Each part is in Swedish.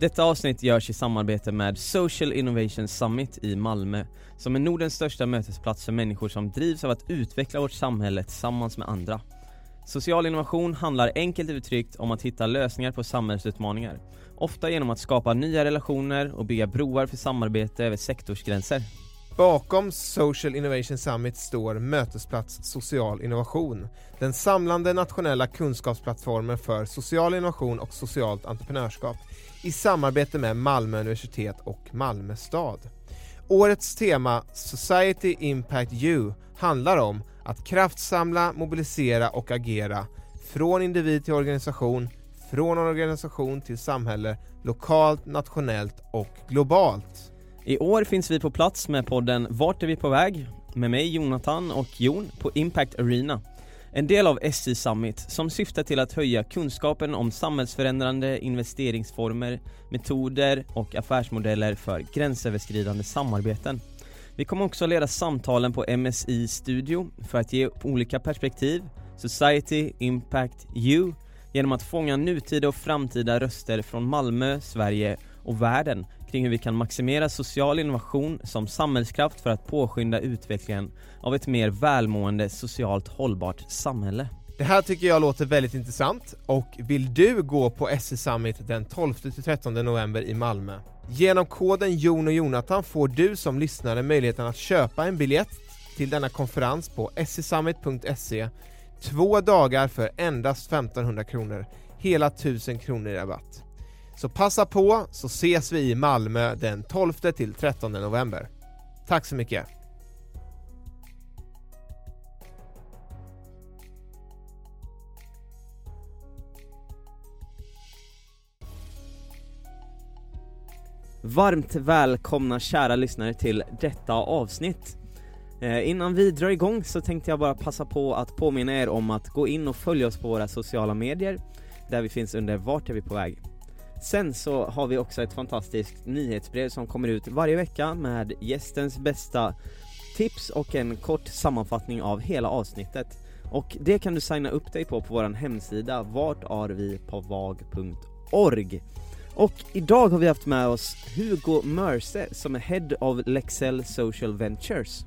Detta avsnitt görs i samarbete med Social Innovation Summit i Malmö som är Nordens största mötesplats för människor som drivs av att utveckla vårt samhälle tillsammans med andra. Social innovation handlar enkelt uttryckt om att hitta lösningar på samhällsutmaningar. Ofta genom att skapa nya relationer och bygga broar för samarbete över sektorsgränser. Bakom Social Innovation Summit står Mötesplats Social Innovation, den samlande nationella kunskapsplattformen för social innovation och socialt entreprenörskap i samarbete med Malmö universitet och Malmö stad. Årets tema Society Impact You handlar om att kraftsamla, mobilisera och agera från individ till organisation, från organisation till samhälle, lokalt, nationellt och globalt. I år finns vi på plats med podden Vart är vi på väg? Med mig Jonathan och Jon på Impact Arena en del av SI Summit som syftar till att höja kunskapen om samhällsförändrande investeringsformer, metoder och affärsmodeller för gränsöverskridande samarbeten. Vi kommer också leda samtalen på MSI Studio för att ge olika perspektiv, Society, Impact, You genom att fånga nutida och framtida röster från Malmö, Sverige och världen kring hur vi kan maximera social innovation som samhällskraft för att påskynda utvecklingen av ett mer välmående, socialt hållbart samhälle. Det här tycker jag låter väldigt intressant och vill du gå på SE Summit den 12-13 november i Malmö? Genom koden Jon och Jonathan får du som lyssnare möjligheten att köpa en biljett till denna konferens på sesummit.se två dagar för endast 1500 kronor, hela 1000 kronor i rabatt. Så passa på så ses vi i Malmö den 12 till 13 november. Tack så mycket! Varmt välkomna kära lyssnare till detta avsnitt. Eh, innan vi drar igång så tänkte jag bara passa på att påminna er om att gå in och följa oss på våra sociala medier där vi finns under Vart är vi på väg? Sen så har vi också ett fantastiskt nyhetsbrev som kommer ut varje vecka med gästens bästa tips och en kort sammanfattning av hela avsnittet. Och det kan du signa upp dig på på vår hemsida vartarvipåvag.org. Och idag har vi haft med oss Hugo Mörse som är Head of Lexell Social Ventures.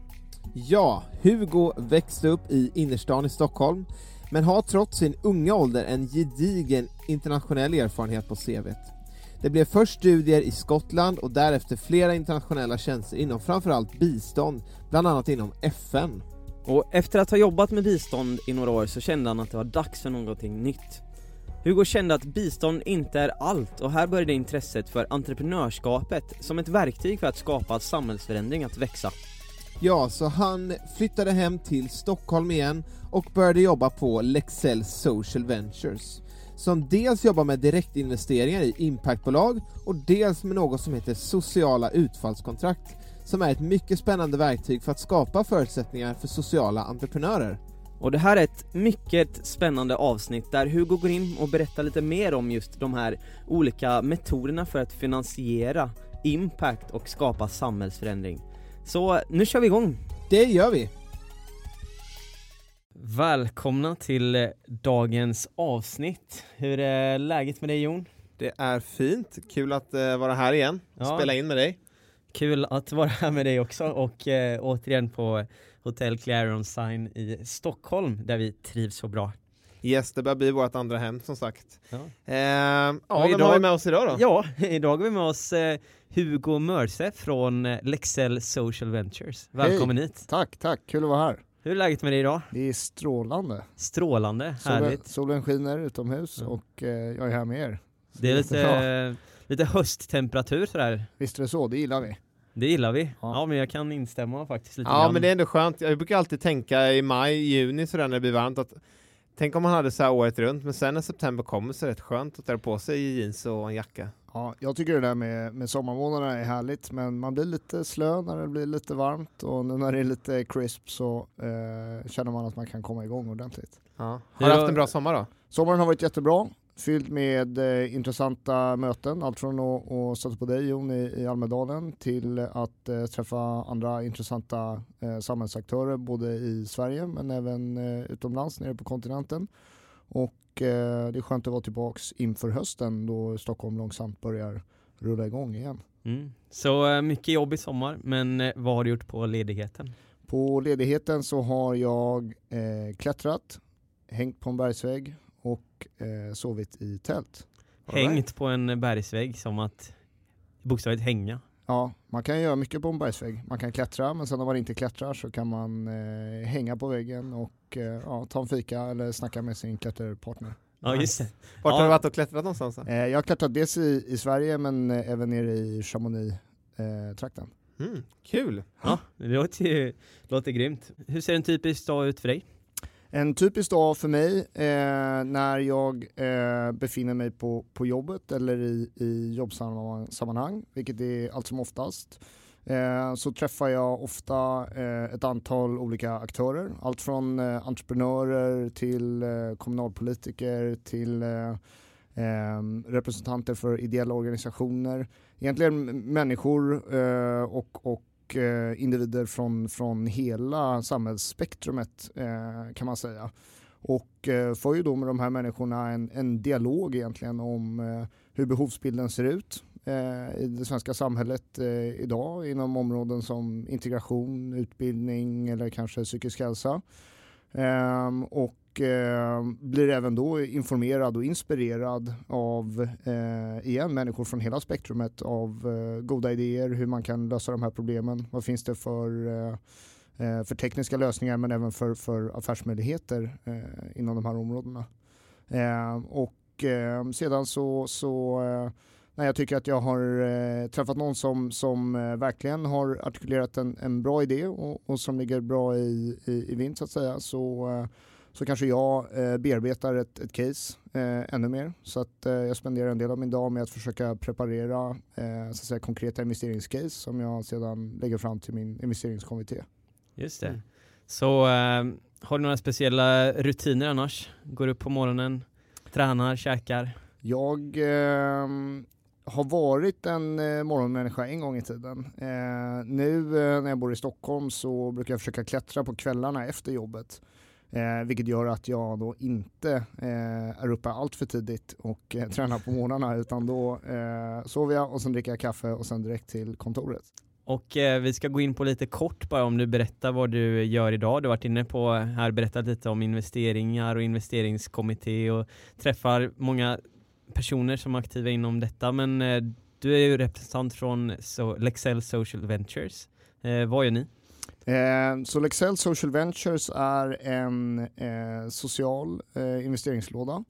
Ja, Hugo växte upp i innerstan i Stockholm men har trots sin unga ålder en gedigen internationell erfarenhet på CVt. Det blev först studier i Skottland och därefter flera internationella tjänster inom framförallt bistånd, bland annat inom FN. Och efter att ha jobbat med bistånd i några år så kände han att det var dags för någonting nytt. Hugo kände att bistånd inte är allt och här började intresset för entreprenörskapet som ett verktyg för att skapa samhällsförändring att växa. Ja, så han flyttade hem till Stockholm igen och började jobba på Lexell Social Ventures som dels jobbar med direktinvesteringar i impactbolag och dels med något som heter sociala utfallskontrakt som är ett mycket spännande verktyg för att skapa förutsättningar för sociala entreprenörer. Och det här är ett mycket spännande avsnitt där Hugo går in och berättar lite mer om just de här olika metoderna för att finansiera impact och skapa samhällsförändring. Så nu kör vi igång! Det gör vi! Välkomna till eh, dagens avsnitt. Hur är läget med dig Jon? Det är fint, kul att uh, vara här igen, ja. spela in med dig. Kul att vara här med dig också och uh, återigen på Hotel Clarion Sign i Stockholm där vi trivs så bra. Yes, det börjar bli vårt andra hem som sagt. Ja. Eh, ja, Och vem idag- har vi med oss idag då? Ja, idag har vi med oss eh, Hugo Mörse från eh, Lexell Social Ventures. Välkommen hit. Tack, tack. Kul att vara här. Hur är läget med dig idag? Det är strålande. Strålande, Solen, härligt. solen skiner utomhus Ja. och eh, jag är här med er. Så Det är lite, lite hösttemperatur sådär. Visst är det så, det gillar vi. Det gillar vi. Ja. Ja. men jag kan instämma faktiskt lite Ja grann. men det är ändå skönt, jag brukar alltid tänka i maj, juni sådär när det blir varmt att Tänk om man hade så här året runt, men sen när september kommer så är det rätt skönt att dra på sig jeans och en jacka. Ja, jag tycker det där med, med sommarmånaderna är härligt men man blir lite slö när det blir lite varmt och nu när det är lite crisp så eh, känner man att man kan komma igång ordentligt. Ja. Har du haft en bra sommar då? Sommaren har varit jättebra, fylld med eh, intressanta möten. Allt från att, att stöta på dig Jon i, i Almedalen till att eh, träffa andra intressanta eh, samhällsaktörer både i Sverige men även eh, utomlands nere på kontinenten. Och eh, det är skönt att vara tillbaks inför hösten då Stockholm långsamt börjar rulla igång igen. Mm. Så eh, mycket jobb i sommar, men vad har du gjort på ledigheten? På ledigheten så har jag klättrat, hängt på en bergsvägg och eh, sovit i tält. Right. Hängt på en bergsvägg som att bokstavligt hänga. Ja, man kan göra mycket på en bergsvägg. Man kan klättra, men sen om man inte klättrar så kan man eh, hänga på väggen och eh, ja, ta en fika eller snacka med sin klätterpartner. Ja just det. Vart Ja. har du varit och klättrat någonstans? då? Eh, jag har klättrat dels i, i Sverige men eh, även nere i Chamonix-trakten. Mm, kul! Ja, det låter ju låter grymt. Hur ser en typisk dag ut för dig? En typisk dag för mig eh, när jag eh, befinner mig på, på jobbet eller i, i jobbsammanhang, vilket är allt som oftast, eh, så träffar jag ofta eh, ett antal olika aktörer. Allt från eh, entreprenörer till eh, kommunalpolitiker till eh, eh, representanter för ideella organisationer. Egentligen människor eh, och, och eh, individer från, från hela samhällsspektrumet eh, kan man säga. Och eh, för ju då med de här människorna en, en dialog egentligen om eh, hur behovsbilden ser ut eh, i det svenska samhället eh, idag inom områden som integration, utbildning eller kanske psykisk hälsa. Ehm, och och eh, blir även då informerad och inspirerad av, eh, igen, människor från hela spektrumet av eh, goda idéer, hur man kan lösa de här problemen. Vad finns det för, eh, eh för tekniska lösningar men även för, för affärsmöjligheter eh, inom de här områdena. Eh, och eh, sedan så, så eh, när jag tycker att jag har eh, träffat någon som, som eh, verkligen har artikulerat en, en bra idé och, och som ligger bra i, i, i vind så att säga så, eh, så kanske jag eh, bearbetar ett, ett case eh, ännu mer. Så att eh, jag spenderar en del av min dag med att försöka preparera eh, så att säga, konkreta investeringscase som jag sedan lägger fram till min investeringskommitté. Just det. Mm. Så eh, har du några speciella rutiner annars? Går upp på morgonen, tränar, käkar? Jag eh, har varit en eh, morgonmänniska en gång i tiden. Eh, nu eh, när jag bor i Stockholm så brukar jag försöka klättra på kvällarna efter jobbet. Eh, vilket gör att jag då inte eh, är uppe allt för tidigt och eh, tränar på morgnarna utan då eh, sover jag och sen dricker jag kaffe och sen direkt till kontoret. Och eh, vi ska gå in på lite kort bara om du berättar vad du gör idag. Du har varit inne på här berättat lite om investeringar och investeringskommitté och träffar många personer som är aktiva inom detta men eh, du är ju representant från so Lexell Social Ventures. Eh, vad gör ni? Eh, så Lexell Social Ventures är en eh, social eh, investeringslåda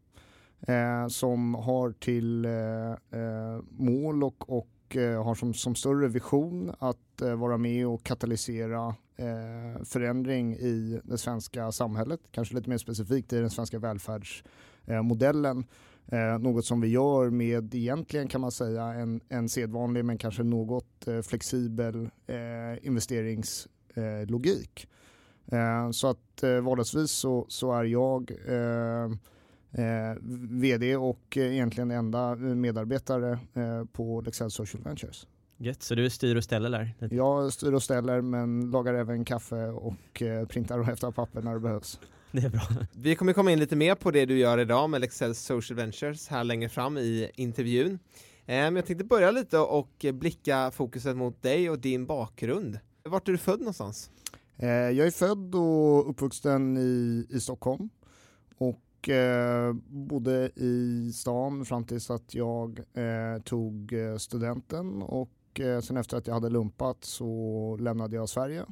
eh, som har till eh, eh, mål och, och eh, har som, som större vision att eh, vara med och katalysera eh, förändring i det svenska samhället, kanske lite mer specifikt i den svenska välfärdsmodellen. Eh, något som vi gör med egentligen kan man säga en, en sedvanlig men kanske något eh, flexibel eh, investerings eh, logik. Eh, så att eh, vardagsvis så, så är jag eh, eh, vd och egentligen enda medarbetare eh, på Lexell Social Ventures. Gött, så du styr och ställer där? Jag styr och ställer men lagar även kaffe och eh, printar och häftar papper när det behövs. Det är bra. Vi kommer komma in lite mer på det du gör idag med Lexell Social Ventures här längre fram i intervjun. Eh, Men jag tänkte börja lite och blicka fokuset mot dig och din bakgrund. Vart är du född någonstans? Eh, jag är född och uppvuxen i, i Stockholm och eh, bodde i stan fram tills att jag eh, tog eh, studenten och eh, sen efter att jag hade lumpat så lämnade jag Sverige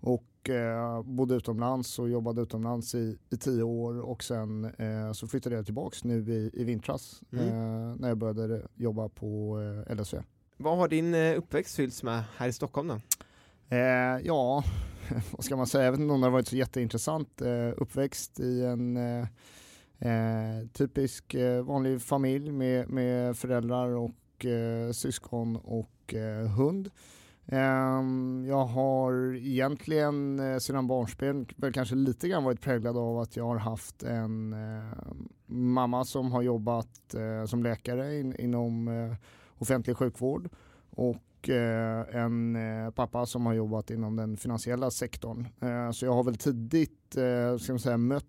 och eh, bodde utomlands och jobbade utomlands i, i tio år och sen eh, så flyttade jag tillbaks nu i, i vintras mm. eh, när jag började jobba på eh, LSV. Vad har din eh, uppväxt fyllts med här i Stockholm då? Eh, ja, vad ska man säga, jag vet inte om det har varit så jätteintressant. Eh, uppväxt i en eh, eh typisk eh, vanlig familj med, med föräldrar och eh, syskon och eh, hund. Ehm, jag har egentligen eh, sedan barnsben väl kanske lite grann varit präglad av att jag har haft en eh, mamma som har jobbat som läkare in, inom offentlig sjukvård och och eh, en eh, pappa som har jobbat inom den finansiella sektorn. Eh, så jag har väl tidigt ska man säga, mött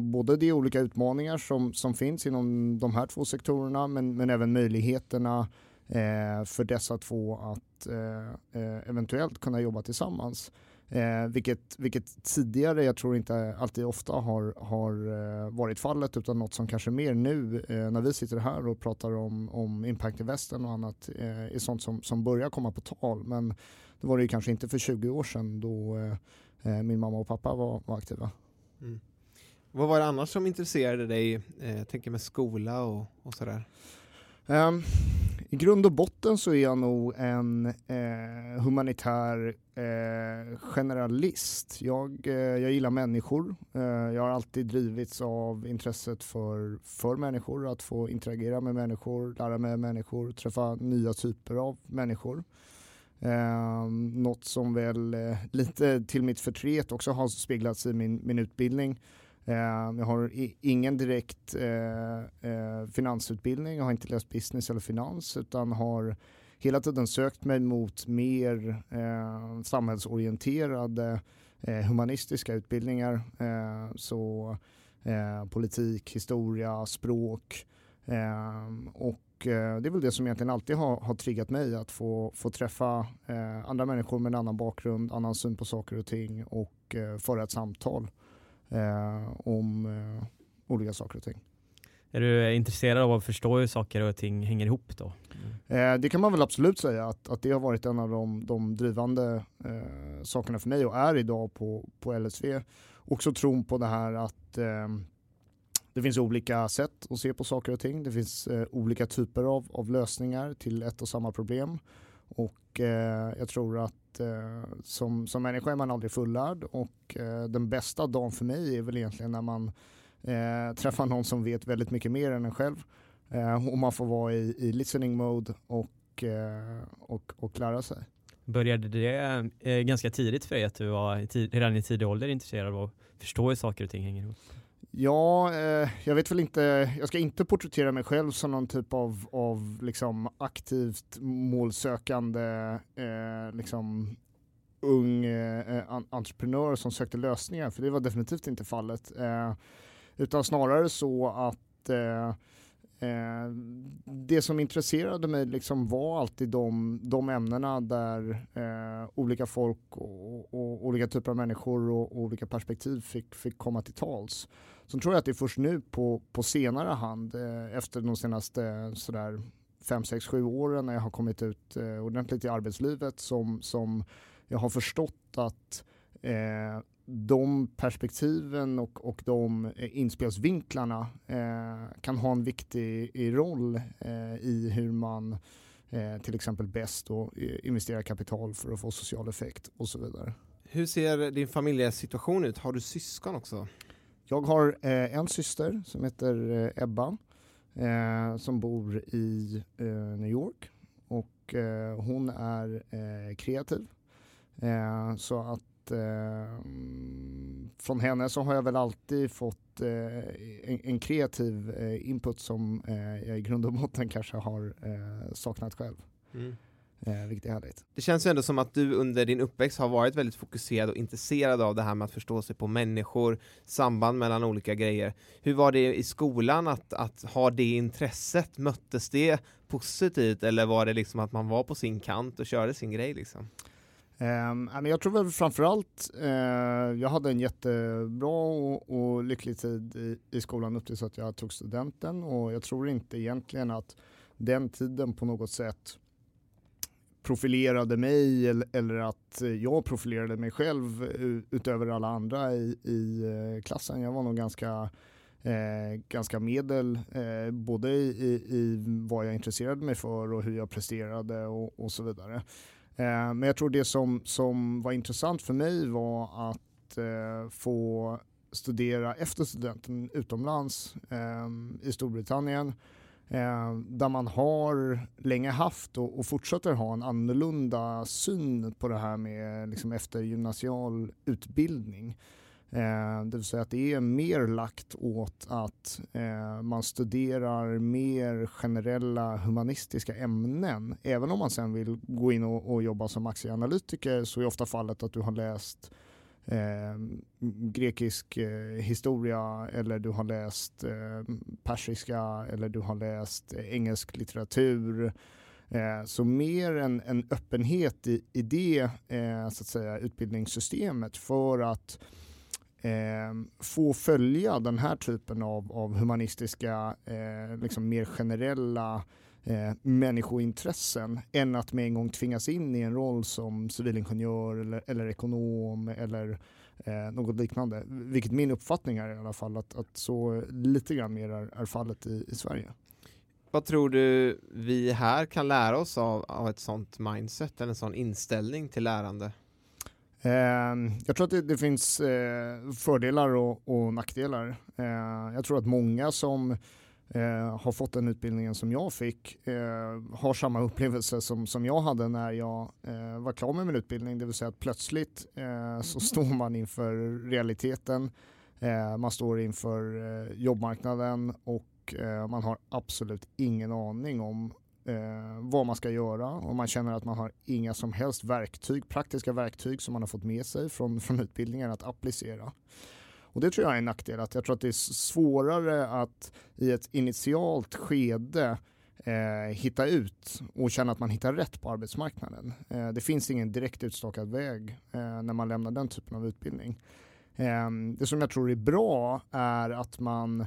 både de olika utmaningar som, som finns inom de här två sektorerna men, men även möjligheterna för dessa två att eventuellt kunna jobba tillsammans. Eh, vilket, vilket tidigare, jag tror inte alltid ofta har, har eh, varit fallet utan något som kanske mer nu eh, när vi sitter här och pratar om, om impact investen och annat eh, är sånt som, som börjar komma på tal. Men det var det ju kanske inte för 20 år sedan då eh, eh, min mamma och pappa var, var aktiva. Mm. Vad var det annars som intresserade dig, eh, jag tänker med skola och, och sådär? Um, i grund och botten så är jag nog en eh, humanitär eh, generalist. Jag, eh, jag gillar människor. Eh, jag har alltid drivits av intresset för, för människor, att få interagera med människor, lära mig människor, träffa nya typer av människor. Eh, något som väl eh, lite till mitt förtret också har speglats i min, min utbildning. Eh, jag har ingen direkt eh, eh, finansutbildning, jag har inte läst business eller finans utan har hela tiden sökt mig mot mer eh, samhällsorienterade eh, humanistiska utbildningar. Eh, så politik, historia, språk och det är väl det som egentligen alltid har, har triggat mig att få, få träffa eh, andra människor med en annan bakgrund, annan syn på saker och ting och eh, föra ett samtal eh, om eh, olika saker och ting. Är du intresserad av att förstå hur saker och ting hänger ihop då? Mm. Eh, det kan man väl absolut säga att, att det har varit en av de, de drivande eh, sakerna för mig och är idag på, på LSV. Också tron på det här att eh, det finns olika sätt att se på saker och ting. Det finns eh, olika typer av, av lösningar till ett och samma problem. Och eh, jag tror att eh, som, som människa är man aldrig fullärd och eh, den bästa dagen för mig är väl egentligen när man eh, träffar någon som vet väldigt mycket mer än en själv eh, och man får vara i, i listening mode och, eh, och, och lära sig. Började det eh, ganska tidigt för dig att du var tid, redan i tidig ålder intresserad av att förstå hur saker och ting hänger ihop? Ja, eh, jag vet väl inte, jag ska inte porträttera mig själv som någon typ av, av liksom aktivt målsökande eh, liksom ung eh, eh entreprenör som sökte lösningar, för det var definitivt inte fallet. Eh, utan snarare så att eh, Eh, det som intresserade mig liksom var alltid de, de ämnena där eh, olika folk och, och, olika typer av människor och, och, olika perspektiv fick, fick komma till tals. Sen tror jag att det är först nu på, på senare hand, eh, efter de senaste eh, sådär 5, 6, 7 åren när jag har kommit ut eh, ordentligt i arbetslivet som, som jag har förstått att eh, de perspektiven och, och de eh, inspelsvinklarna eh, kan ha en viktig roll eh, i hur man eh, till exempel bäst då, eh, investerar kapital för att få social effekt och så vidare. Hur ser din familjesituation ut? Har du syskon också? Jag har eh, en syster som heter eh, Ebba eh, som bor i eh, New York och eh, hon är kreativ. så att eh, från henne så har jag väl alltid fått eh, en, en, kreativ eh, input som eh, jag i grund och botten kanske har eh, saknat själv. Mm. Eh, vilket är härligt. Det känns ju ändå som att du under din uppväxt har varit väldigt fokuserad och intresserad av det här med att förstå sig på människor, samband mellan olika grejer. Hur var det i skolan att, att ha det intresset? Möttes det positivt eller var det liksom att man var på sin kant och körde sin grej liksom? Um, jag tror väl framförallt, uh, jag hade en jättebra och, och lycklig tid i, i, skolan upp tills att jag tog studenten och jag tror inte egentligen att den tiden på något sätt profilerade mig eller, att jag profilerade mig själv utöver alla andra i, i eh, klassen. Jag var nog ganska Eh, ganska medel, eh, både i, i, vad jag intresserade mig för och hur jag presterade och, och så vidare. Eh, men jag tror det som, som var intressant för mig var att eh, få studera efter studenten utomlands eh, i Storbritannien Eh, där man har länge haft och, och, fortsätter ha en annorlunda syn på det här med liksom eftergymnasial utbildning. Eh, det vill säga att det är mer lagt åt att eh, man studerar mer generella humanistiska ämnen. Även om man sen vill gå in och, och jobba som aktieanalytiker så är ofta fallet att du har läst eh, grekisk eh, historia eller du har läst eh, persiska eller du har läst eh, engelsk litteratur. Eh, så mer en, en öppenhet i, i det eh, så att säga, utbildningssystemet för att eh, få följa den här typen av, av humanistiska, eh, liksom mer generella eh, människointressen än att med en gång tvingas in i en roll som civilingenjör eller, eller ekonom eller eh, något liknande. Vilket min uppfattning är i alla fall att, att så lite grann mer är, är fallet i, i Sverige. Vad tror du vi här kan lära oss av, av ett sånt mindset eller en sån inställning till lärande? Ehm, jag tror att det, det finns eh, fördelar och, och nackdelar. Ehm, jag tror att många som eh, har fått den utbildningen som jag fick eh, har samma upplevelse som, som jag hade när jag var klar med min utbildning. Det vill säga att plötsligt så står man inför realiteten. man står inför jobbmarknaden och man har absolut ingen aning om eh, vad man ska göra och man känner att man har inga som helst verktyg, praktiska verktyg som man har fått med sig från, från utbildningen att applicera. Och det tror jag är en nackdel, att jag tror att det är svårare att i ett initialt skede eh, hitta ut och känna att man hittar rätt på arbetsmarknaden. Eh, det finns ingen direkt utstakad väg eh, när man lämnar den typen av utbildning. Eh, det som jag tror är bra är att man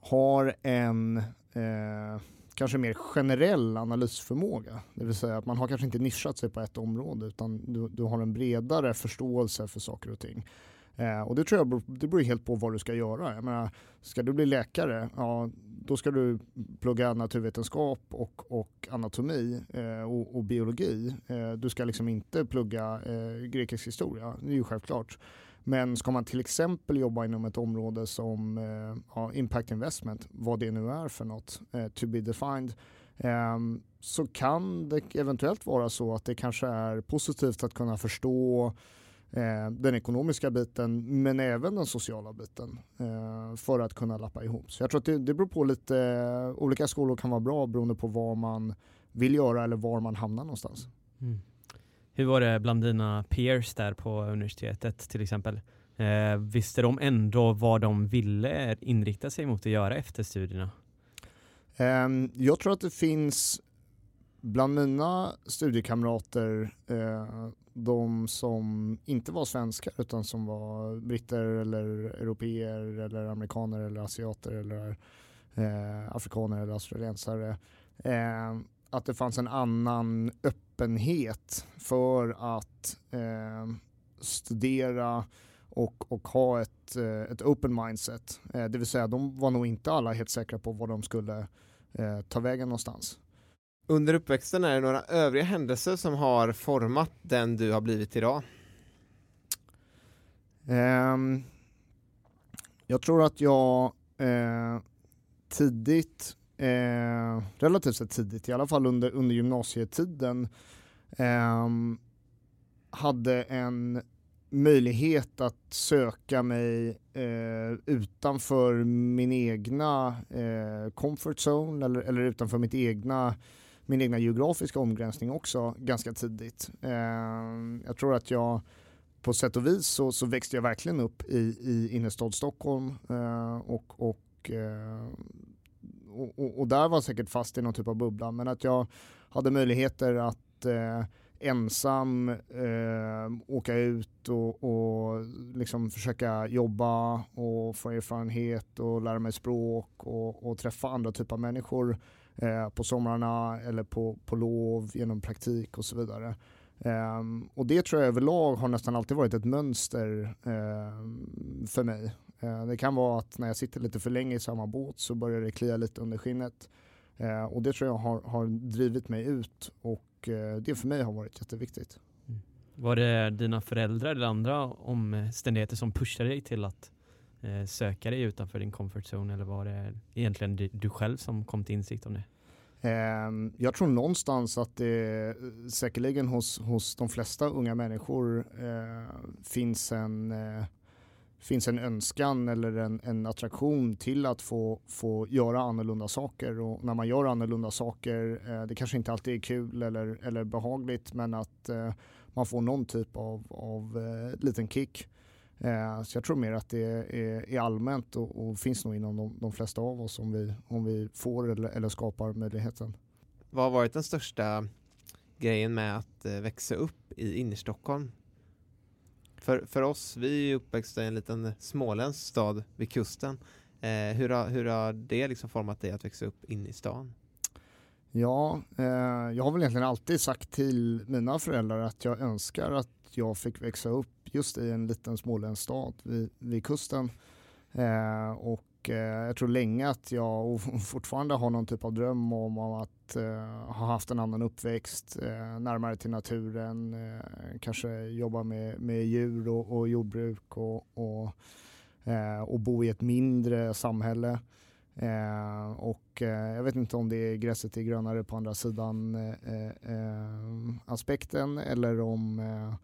har en eh, kanske mer generell analysförmåga. Det vill säga att man har kanske inte nischat sig på ett område utan du, du har en bredare förståelse för saker och ting. Eh, och det tror jag det beror helt på vad du ska göra. Jag menar, ska du bli läkare, ja, då ska du plugga naturvetenskap och, och anatomi eh, och, och, biologi. Eh, du ska liksom inte plugga eh, grekisk historia, det är ju självklart. Men ska man till exempel jobba inom ett område som eh, ja, impact investment, vad det nu är för något, eh, to be defined, eh, så kan det eventuellt vara så att det kanske är positivt att kunna förstå eh, den ekonomiska biten men även den sociala biten eh, för att kunna lappa ihop. Så jag tror att det, det beror på lite, olika skolor kan vara bra beroende på vad man vill göra eller var man hamnar någonstans. Mm. Hur var det bland dina peers där på universitetet till exempel? Eh, visste de ändå vad de ville inrikta sig mot att göra efter studierna? Um, jag tror att det finns bland mina studiekamrater eh, de som inte var svenskar utan som var britter eller europeer eller amerikaner eller asiater eller eh, afrikaner eller australiensare. Eh, att det fanns en annan öppenhet för att eh, studera och, och ha ett, eh, ett open mindset. Eh, det vill säga de var nog inte alla helt säkra på var de skulle eh, ta vägen någonstans. Under uppväxten är det några övriga händelser som har format den du har blivit idag? Um, jag tror att jag eh, tidigt eh, relativt sett tidigt, i alla fall under, under gymnasietiden, eh, hade en möjlighet att söka mig eh, utanför min egna eh, comfort zone eller, eller utanför mitt egna, min egna geografiska omgränsning också ganska tidigt. Eh, jag tror att jag på sätt och vis så, så växte jag verkligen upp i, i innerstad Stockholm eh, och, och eh, och, och, och, där var jag säkert fast i någon typ av bubbla, men att jag hade möjligheter att eh, ensam eh, åka ut och, och liksom försöka jobba och få erfarenhet och lära mig språk och, och träffa andra typer av människor eh, på somrarna eller på, på lov genom praktik och så vidare. Um, och det tror jag överlag har nästan alltid varit ett mönster um, för mig. Uh, det kan vara att när jag sitter lite för länge i samma båt så börjar det klia lite under skinnet. Uh, och det tror jag har, har drivit mig ut och uh, det för mig har varit jätteviktigt. Mm. Var det dina föräldrar eller andra omständigheter som pushade dig till att Eh, söka dig utanför din comfort zone eller var det egentligen du själv som kom till insikt om det? Ehm, jag tror någonstans att det eh, säkerligen hos, hos de flesta unga människor eh, finns en eh, finns en önskan eller en, en, attraktion till att få, få göra annorlunda saker och när man gör annorlunda saker, eh, det kanske inte alltid är kul eller, eller behagligt men att eh, man får någon typ av, av eh, liten kick. Eh, så jag tror mer att det är, är allmänt och, och, finns nog inom de, de, flesta av oss om vi, om vi får eller, eller skapar möjligheten. Vad har varit den största grejen med att eh, växa upp i innerstockholm? För, för oss, vi är uppväxta i en liten småländsk stad vid kusten. Eh, hur, har, hur har det liksom format dig att växa upp inne i stan? Ja, eh, jag har väl egentligen alltid sagt till mina föräldrar att jag önskar att jag fick växa upp just i en liten småländsk stad vid, vid kusten. Eh, och eh, jag tror länge att jag fortfarande har någon typ av dröm om att eh, ha haft en annan uppväxt, eh, närmare till naturen, eh, kanske jobba med, med djur och, och jordbruk och, och, eh, och bo i ett mindre samhälle. Eh, och eh, jag vet inte om det är gräset är grönare på andra sidan eh, eh, eh aspekten eller om eh,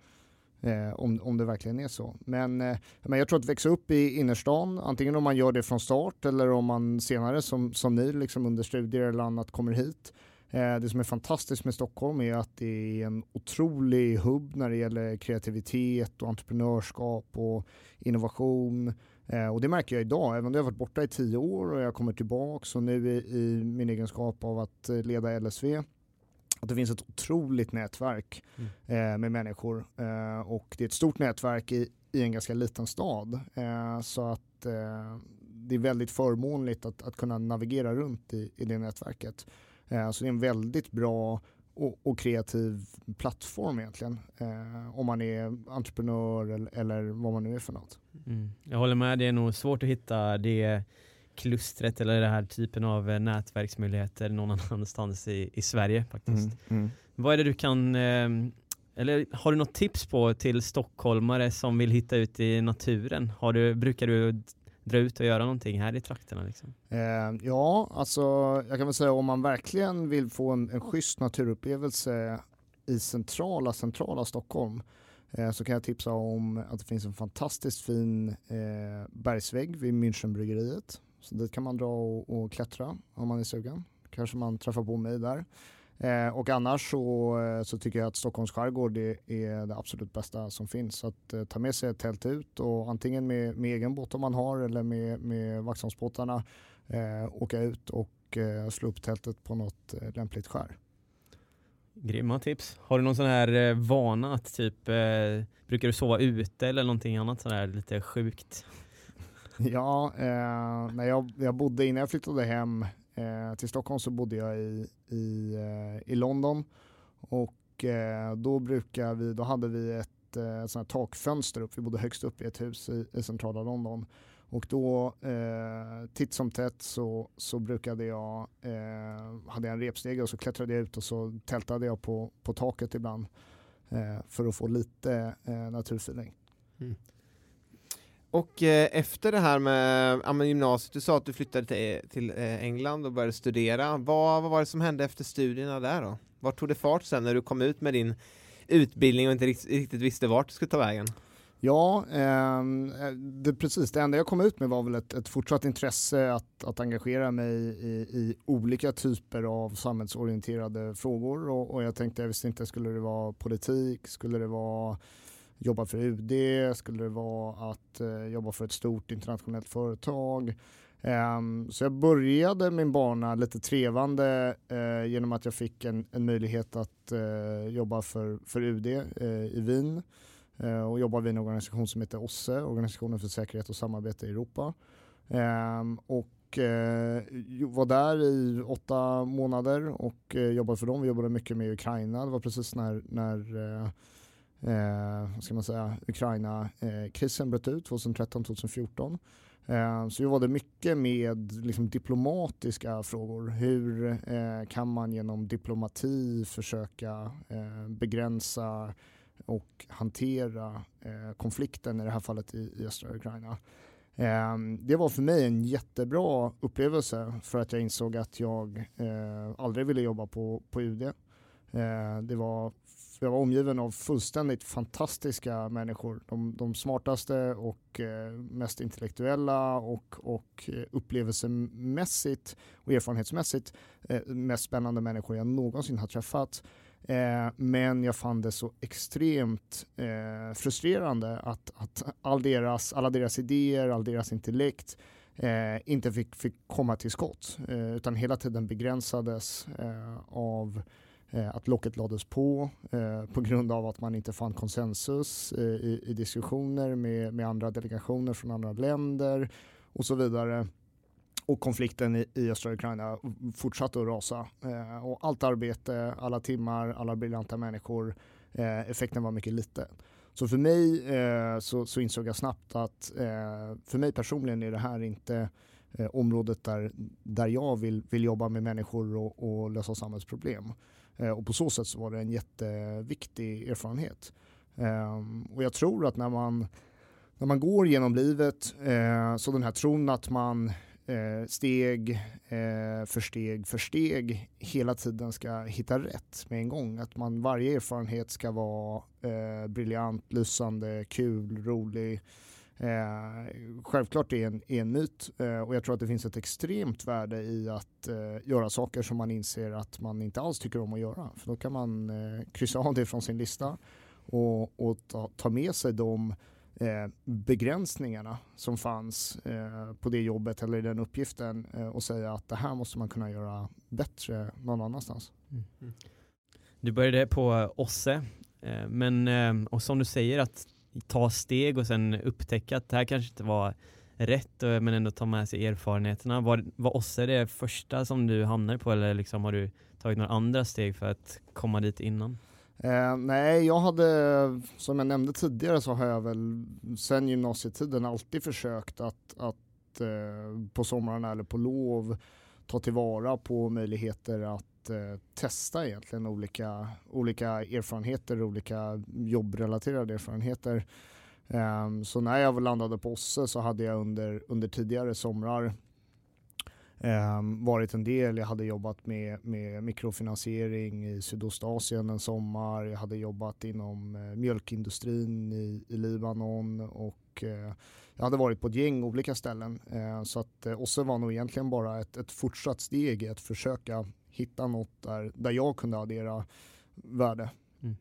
Eh, om, om det verkligen är så. Men, eh, men jag tror att växa upp i innerstan, antingen om man gör det från start eller om man senare som, som ni liksom under studier eller annat kommer hit. Eh, det som är fantastiskt med Stockholm är att det är en otrolig hubb när det gäller kreativitet och entreprenörskap och innovation. Eh, och det märker jag idag, även om jag har varit borta i tio år och jag kommer tillbaka och nu i, i min egenskap av att eh, leda LSV att det finns ett otroligt nätverk mm. eh, med människor eh, och det är ett stort nätverk i, i en ganska liten stad. Eh, så att eh, det är väldigt förmånligt att, att kunna navigera runt i, i det nätverket. Eh, så det är en väldigt bra och, och kreativ plattform egentligen. Eh, om man är entreprenör eller, eller, vad man nu är för något. Mm. Jag håller med, det är nog svårt att hitta det klustret eller den här typen av eh, nätverksmöjligheter någon annanstans i, i Sverige faktiskt. Mm, mm. Vad är det du kan, ehm, eller har du något tips på till stockholmare som vill hitta ut i naturen? Har du, brukar du dra ut och göra någonting här i trakterna? Liksom? Eh, ja, alltså jag kan väl säga om man verkligen vill få en, en schysst naturupplevelse i centrala, centrala Stockholm eh, så kan jag tipsa om att det finns en fantastiskt fin eh, bergsvägg vid Münchenbryggeriet så dit kan man dra och, och klättra om man är sugen. Kanske man träffar på mig där. Eh, och annars så, eh, så tycker jag att Stockholms skärgård är, är det absolut bästa som finns. Så att eh, ta med sig ett tält ut och antingen med, med egen båt om man har eller med, med Vaxholmsbåtarna eh, åka ut och eh, slå upp tältet på något eh, lämpligt skär. Grymma tips. Har du någon sån här eh, vana att typ, eh, brukar du sova ute eller någonting annat sådär lite sjukt? Ja, eh, när jag, jag bodde innan jag flyttade hem eh, till Stockholm så bodde jag i, i, eh, i London och eh, då brukar vi, då hade vi ett eh, sånt takfönster upp, vi bodde högst upp i ett hus i, i centrala London och då eh, titt som tätt så, så brukade jag, eh, hade jag en repstege och så klättrade jag ut och så tältade jag på, på taket ibland eh, för att få lite eh, naturfeeling. Mm. Och eh, efter det här med ja, gymnasiet, du sa att du flyttade till, eh, till eh, England och började studera. Vad, vad var det som hände efter studierna där då? Vart tog det fart sen när du kom ut med din utbildning och inte riktigt, visste vart du skulle ta vägen? Ja, ehm, eh, det, precis. Det enda jag kom ut med var väl ett, ett fortsatt intresse att, att engagera mig i, i olika typer av samhällsorienterade frågor och, och jag tänkte, jag visste inte, skulle det vara politik, skulle det vara jobba för UD, skulle det vara att eh, jobba för ett stort internationellt företag ehm, så jag började min bana lite trevande eh, genom att jag fick en, en möjlighet att eh, jobba för, för UD eh, i Wien och jobba vid en organisation som heter OSSE, Organisationen för säkerhet och samarbete i Europa. Ehm, och var där i åtta månader och jobbade för dem. Vi jobbade mycket med Ukraina. Det var precis när, när eh, vad ska man säga, Ukraina-krisen eh, bröt ut 2013-2014. Eh, så vi jobbade mycket med liksom, diplomatiska frågor. Hur eh, kan man genom diplomati försöka eh, begränsa och hantera eh, konflikten, i det här fallet i, i östra Ukraina. Eh, det var för mig en jättebra upplevelse för att jag insåg att jag eh, aldrig ville jobba på, på UD. Eh, det var jag var omgiven av fullständigt fantastiska människor. De, de smartaste och eh, mest intellektuella och, och eh, upplevelsemässigt och erfarenhetsmässigt eh, mest spännande människor jag någonsin har träffat. Eh, men jag fann det så extremt eh, frustrerande att, att all deras, alla deras idéer, all deras intellekt eh, inte fick, fick komma till skott utan hela tiden begränsades av Eh, att locket lades på eh, på grund av att man inte fann konsensus eh, i, i, diskussioner med, med andra delegationer från andra länder och så vidare. Och konflikten i, i östra Ukraina fortsatte att rasa. Eh, och allt arbete, alla timmar, alla briljanta människor, eh, effekten var mycket liten. Så för mig eh, så, så, insåg jag snabbt att eh, för mig personligen är det här inte eh, området där, där jag vill, vill jobba med människor och, och lösa samhällsproblem. Eh, och på så sätt så var det en jätteviktig erfarenhet. Ehm, och jag tror att när man, när man går genom livet eh, så den här tron att man eh, steg för steg för steg hela tiden ska hitta rätt med en gång. Att man varje erfarenhet ska vara briljant, lysande, kul, rolig Eh, självklart är en, är en myt eh, och jag tror att det finns ett extremt värde i att eh, göra saker som man inser att man inte alls tycker om att göra. För då kan man eh, kryssa av det från sin lista och, och ta, ta, med sig de eh, begränsningarna som fanns eh, på det jobbet eller i den uppgiften eh, och säga att det här måste man kunna göra bättre någon annanstans. Mm. Mm. Du började på OSSE, eh, men eh, och som du säger att ta steg och sen upptäcka att det här kanske inte var rätt men ändå ta med sig erfarenheterna. Var, var OSSE det första som du hamnade på eller liksom har du tagit några andra steg för att komma dit innan? Eh, nej, jag hade, som jag nämnde tidigare så har jag väl sen gymnasietiden alltid försökt att, att eh, på somrarna eller på lov ta tillvara på möjligheter att eh, testa egentligen olika, olika erfarenheter, olika jobbrelaterade erfarenheter. Um, så när jag landade på OSSE så hade jag under, under tidigare somrar um, varit en del. Jag hade jobbat med, med mikrofinansiering i Sydostasien en sommar. Jag hade jobbat inom uh, mjölkindustrin i, i Libanon och uh, jag hade varit på ett gäng olika ställen. Uh, så att uh, OSSE var nog egentligen bara ett, ett fortsatt steg i att försöka hitta något där, där jag kunde addera värde. Mm.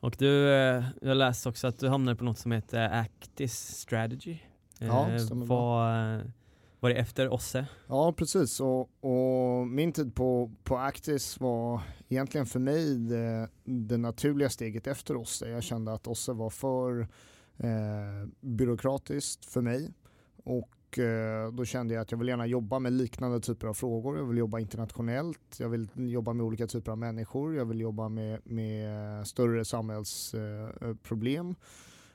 Och du, eh, jag läste också att du hamnade på något som heter Actis Strategy. Ja, eh, stämmer var, var det efter OSSE? Ja, precis. Och, och, min tid på, på Actis var egentligen för mig det, det naturliga steget efter OSSE. Jag kände att OSSE var för eh, byråkratiskt för mig. Och och eh, då kände jag att jag vill gärna jobba med liknande typer av frågor. Jag vill jobba internationellt, jag vill jobba med olika typer av människor, jag vill jobba med, med större samhällsproblem.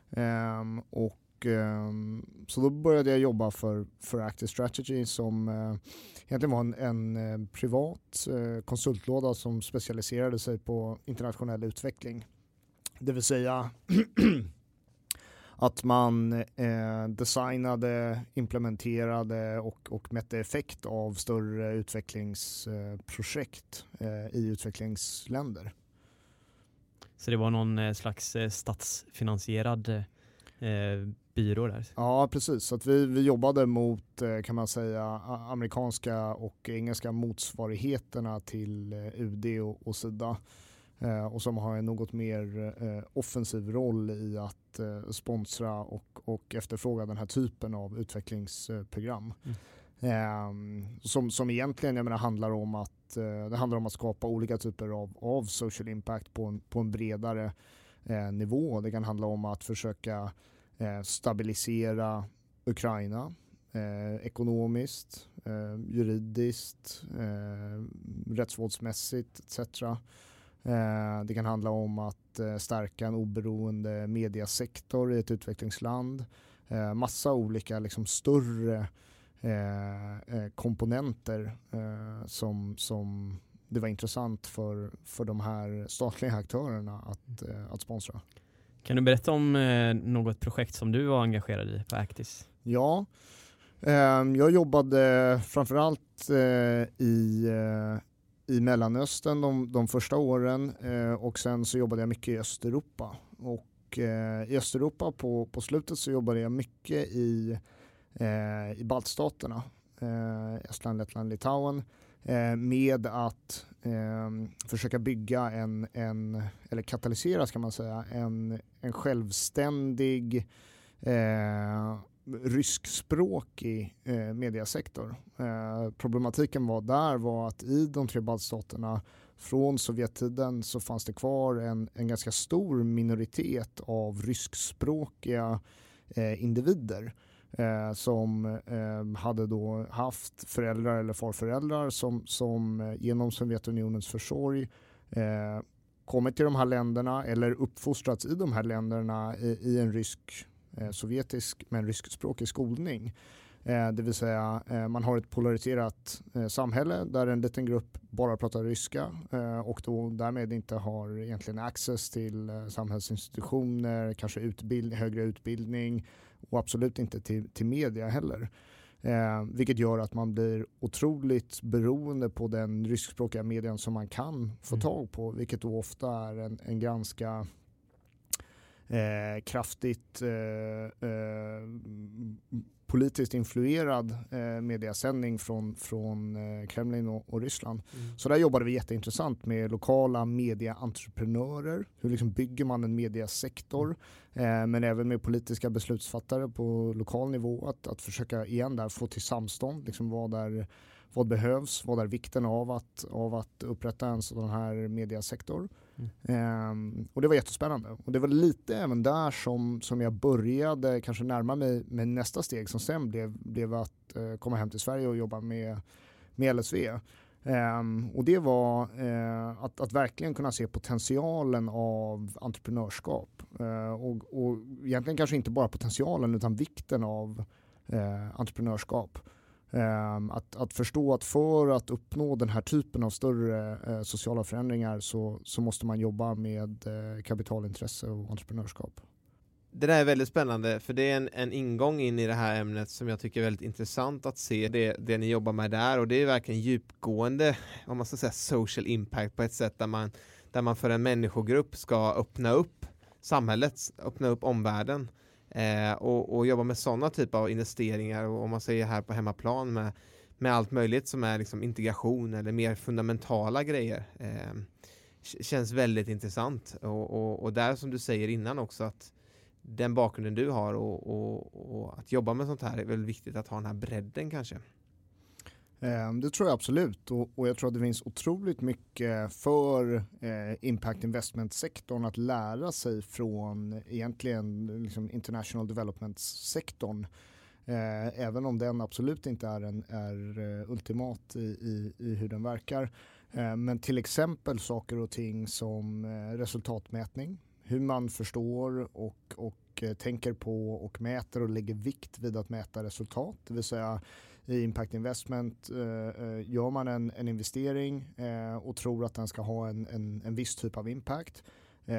Eh, ehm, och ehm, så då började jag jobba för, för Active Strategy som eh, egentligen var en, en eh, privat konsultlåda som specialiserade sig på internationell utveckling. Det vill säga att man eh, designade, implementerade och, och mätte effekt av större utvecklingsprojekt eh, i utvecklingsländer. Så det var någon eh, slags eh, statsfinansierad eh, byrå där? Ja, precis. Så att vi, vi jobbade mot, eh, kan man säga, amerikanska och engelska motsvarigheterna till UD och, och Sida. Eh, och som har en något mer eh, offensiv roll i att eh, sponsra och, och efterfråga den här typen av utvecklingsprogram. Mm. Ehm, som, som egentligen jag menar, handlar om att eh, det handlar om att skapa olika typer av, av social impact på en, på en bredare eh, nivå. Det kan handla om att försöka eh, stabilisera Ukraina ekonomiskt, juridiskt, rättsvårdsmässigt etc. Eh, det kan handla om att eh, stärka en oberoende mediasektor i ett utvecklingsland. Eh, massa olika liksom, större komponenter som, som det var intressant för, för de här statliga aktörerna att, att sponsra. Kan du berätta om något projekt som du var engagerad i på Actis? Ja, jag jobbade framförallt i, i Mellanöstern de, de första åren eh, och sen så jobbade jag mycket i Östeuropa. Och eh, i Östeuropa på, på slutet så jobbade jag mycket i, eh, i baltstaterna, eh, Estland, Lettland, Litauen med att eh, försöka bygga en, en, eller katalysera ska man säga, en, en självständig eh, ryskspråkig eh, mediasektor. Eh, problematiken var där var att i de tre baltstaterna från Sovjettiden så fanns det kvar en, en ganska stor minoritet av ryskspråkiga eh, individer eh, som eh, hade då haft föräldrar eller farföräldrar som, som eh, genom Sovjetunionens försorg eh, kommit till de här länderna eller uppfostrats i de här länderna i, i en rysk sovjetisk men ryskspråkig skolning. Eh, det vill säga eh, man har ett polariserat eh, samhälle där en liten grupp bara pratar ryska eh, och då därmed inte har egentligen access till eh, samhällsinstitutioner, kanske utbild högre utbildning och absolut inte till, till media heller. Eh, vilket gör att man blir otroligt beroende på den ryskspråkiga medien som man kan få mm. tag på, vilket då ofta är en, en ganska eh, kraftigt eh, eh, politiskt influerad eh, mediasändning från, från eh, Kremlin och, och Ryssland. Mm. Så där jobbade vi jätteintressant med lokala mediaentreprenörer. Hur liksom bygger man en mediasektor? Eh, men även med politiska beslutsfattare på lokal nivå. Att, att försöka igen där få till samstånd. Liksom vad, är, vad behövs? Vad är vikten av att, av att upprätta en sån här mediasektor? Mm. och det var jättespännande. Och det var lite även där som, som jag började kanske närma mig med nästa steg som sen blev, blev att uh, komma hem till Sverige och jobba med, med LSV. Um, ehm, och det var uh, att, att verkligen kunna se potentialen av entreprenörskap. Uh, och, och egentligen kanske inte bara potentialen utan vikten av entreprenörskap. Ehm, att, att förstå att för att uppnå den här typen av större eh, sociala förändringar så, så måste man jobba med eh, kapitalintresse och entreprenörskap. Det där är väldigt spännande för det är en, en ingång in i det här ämnet som jag tycker är väldigt intressant att se det, det ni jobbar med där och det är verkligen djupgående, om man ska säga social impact på ett sätt där man, där man för en människogrupp ska öppna upp samhället, öppna upp omvärlden eh, och, och jobba med sådana typer av investeringar och om man säger här på hemmaplan med, med allt möjligt som är liksom integration eller mer fundamentala grejer eh, känns väldigt intressant och, och, och, där som du säger innan också att den bakgrunden du har och, och, och att jobba med sånt här är väl viktigt att ha den här bredden kanske. Eh, det tror jag absolut och, och, jag tror att det finns otroligt mycket för eh, impact investment-sektorn att lära sig från egentligen liksom international development-sektorn. Eh, även om den absolut inte är, en, är eh, ultimat i, i, i, hur den verkar. Eh, men till exempel saker och ting som eh, resultatmätning, hur man förstår och, och eh, tänker på och mäter och lägger vikt vid att mäta resultat. Det vill säga i impact investment eh, eh, gör man en, en investering eh, och tror att den ska ha en, en, en viss typ av impact. Eh,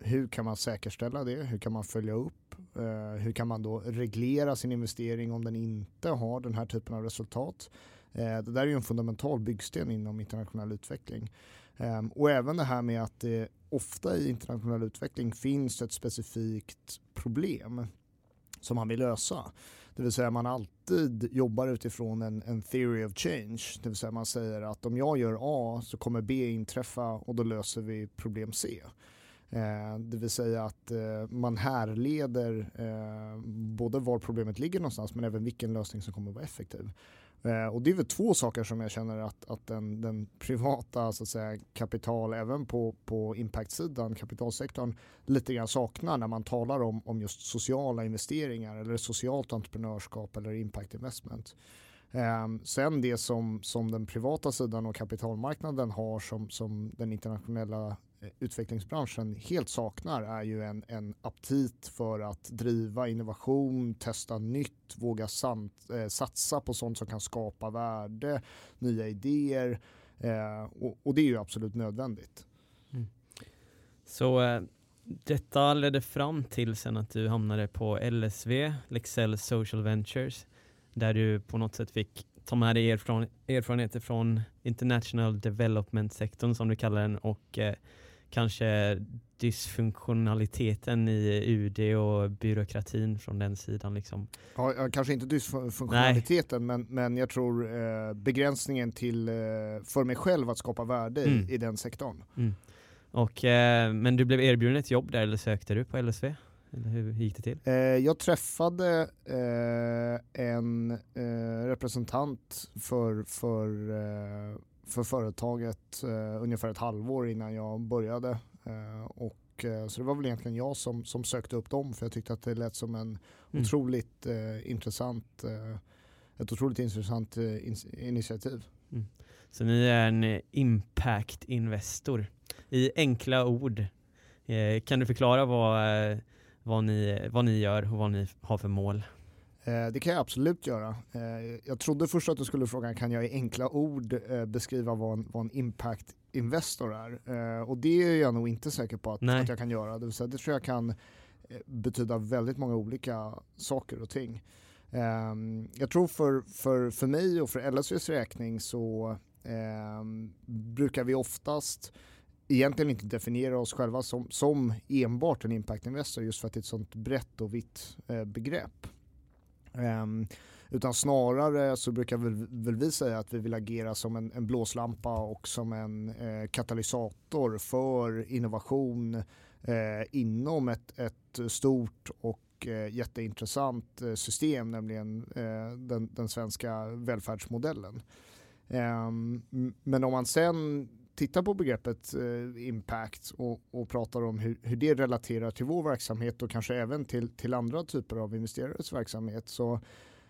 hur kan man säkerställa det? Hur kan man följa upp? Eh, hur kan man då reglera sin investering om den inte har den här typen av resultat? det där är ju en fundamental byggsten inom internationell utveckling. Ehm, och även det här med att det ofta i internationell utveckling finns ett specifikt problem som man vill lösa. Det vill säga man alltid jobbar utifrån en, en theory of change. Det vill säga man säger att om jag gör A så kommer B inträffa och då löser vi problem C. Eh, det vill säga att eh, man härleder eh, både var problemet ligger någonstans men även vilken lösning som kommer att vara effektiv. Eh, och det är väl två saker som jag känner att, att den, den privata så att säga, kapital, även på, på impact-sidan, kapitalsektorn, lite grann saknar när man talar om, om just sociala investeringar eller socialt entreprenörskap eller impact investment. Um, sen det som, som den privata sidan och kapitalmarknaden har som, som den internationella Eh, utvecklingsbranschen helt saknar är ju en, en aptit för att driva innovation, testa nytt, våga sant, eh, satsa på sånt som kan skapa värde, nya idéer eh, och, och, det är ju absolut nödvändigt. Mm. Så eh, detta ledde fram till sen att du hamnade på LSV, Lexell Social Ventures där du på något sätt fick ta med dig erfaren erfarenheter från international development-sektorn som du kallar den och eh, kanske dysfunktionaliteten i UD och byråkratin från den sidan. Liksom. Ja, kanske inte dysfunktionaliteten men, men jag tror eh, begränsningen till eh, för mig själv att skapa värde mm. i, i, den sektorn. Mm. Och, eh, men du blev erbjuden ett jobb där eller sökte du på LSV? Eller hur gick det till? Eh, jag träffade eh, en eh, representant för, för, för företaget eh, ungefär ett halvår innan jag började. Eh, och, så det var väl egentligen jag som, som sökte upp dem för jag tyckte att det lät som en mm. otroligt intressant ett otroligt intressant initiativ. Mm. Så ni är en impact-investor. I enkla ord, kan du förklara vad vad ni, vad ni gör och vad ni har för mål? Eh, det kan jag absolut göra. Eh, jag trodde först att du skulle fråga, kan jag i enkla ord eh, beskriva vad en, vad en impact Investor är? Och det är jag nog inte säker på att, att jag kan göra. Det, vill säga, det tror jag kan betyda väldigt många olika saker och ting. Ehm, jag tror för, för, för mig och för LSVs räkning så ehm, brukar vi oftast egentligen inte definiera oss själva som, som enbart en impact investor just för att det är ett sånt brett och vitt eh, begrepp. Um, utan snarare så brukar väl, väl, vi säga att vi vill agera som en, en blåslampa och som en eh, katalysator för innovation eh, inom ett, ett stort och eh, jätteintressant eh, system, nämligen eh, den, den, svenska välfärdsmodellen. Um, men om man sen tittar på begreppet eh, impact och, och, pratar om hur, hur, det relaterar till vår verksamhet och kanske även till, till andra typer av investerares verksamhet så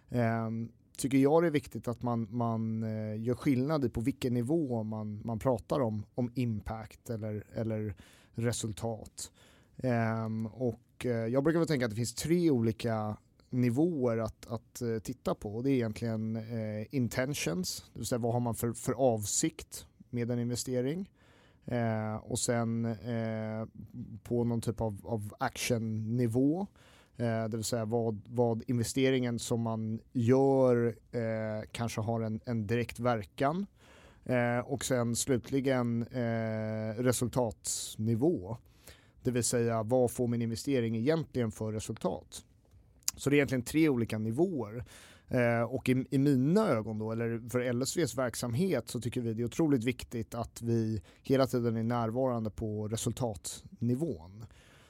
eh, tycker jag det är viktigt att man, man eh, gör skillnad på vilken nivå man, man pratar om, om impact eller, eller resultat. Ehm, och eh, jag brukar väl tänka att det finns tre olika nivåer att, att eh, titta på. Det är egentligen eh, intentions, det vill säga vad har man för, för avsikt med en investering. Eh, och sen eh, på någon typ av, av actionnivå. Eh, det vill säga vad, vad investeringen som man gör eh, kanske har en, en direkt verkan. Eh, och sen slutligen eh, resultatsnivå. Det vill säga vad får min investering egentligen för resultat? Så det är egentligen tre olika nivåer. Eh, och i, i, mina ögon då, eller för LSVs verksamhet så tycker vi det är otroligt viktigt att vi hela tiden är närvarande på resultatnivån.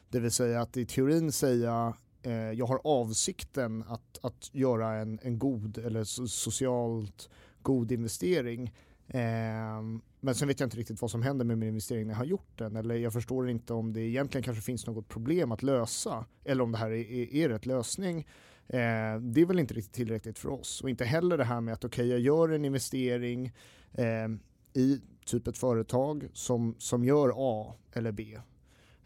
Det vill säga att i teorin säga eh, jag har avsikten att, att göra en, en god eller socialt god investering Eh, men sen vet jag inte riktigt vad som händer med min investering när jag har gjort den. Eller jag förstår inte om det egentligen kanske finns något problem att lösa. Eller om det här är, är, är rätt lösning. Eh, det är väl inte riktigt tillräckligt för oss. Och inte heller det här med att okej, okay, jag gör en investering eh, i typ ett företag som, som gör A eller B.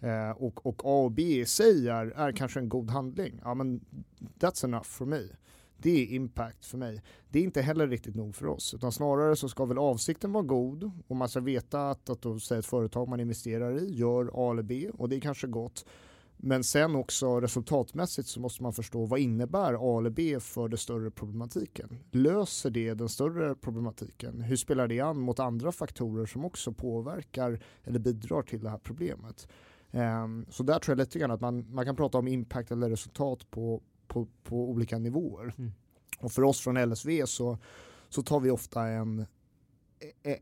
Eh, och, och A och B i sig är, är kanske en god handling. Ja men that's enough for me. Det är impact för mig. Det är inte heller riktigt nog för oss, utan snarare så ska väl avsikten vara god och man ska veta att, att då, ett företag man investerar i gör A eller B och det är kanske gott. Men sen också resultatmässigt så måste man förstå vad innebär A eller B för den större problematiken? Löser det den större problematiken? Hur spelar det an mot andra faktorer som också påverkar eller bidrar till det här problemet? Um, så där tror jag lite grann att man, man kan prata om impact eller resultat på, på, på olika nivåer. Mm. Och för oss från LSV så, så tar vi ofta en,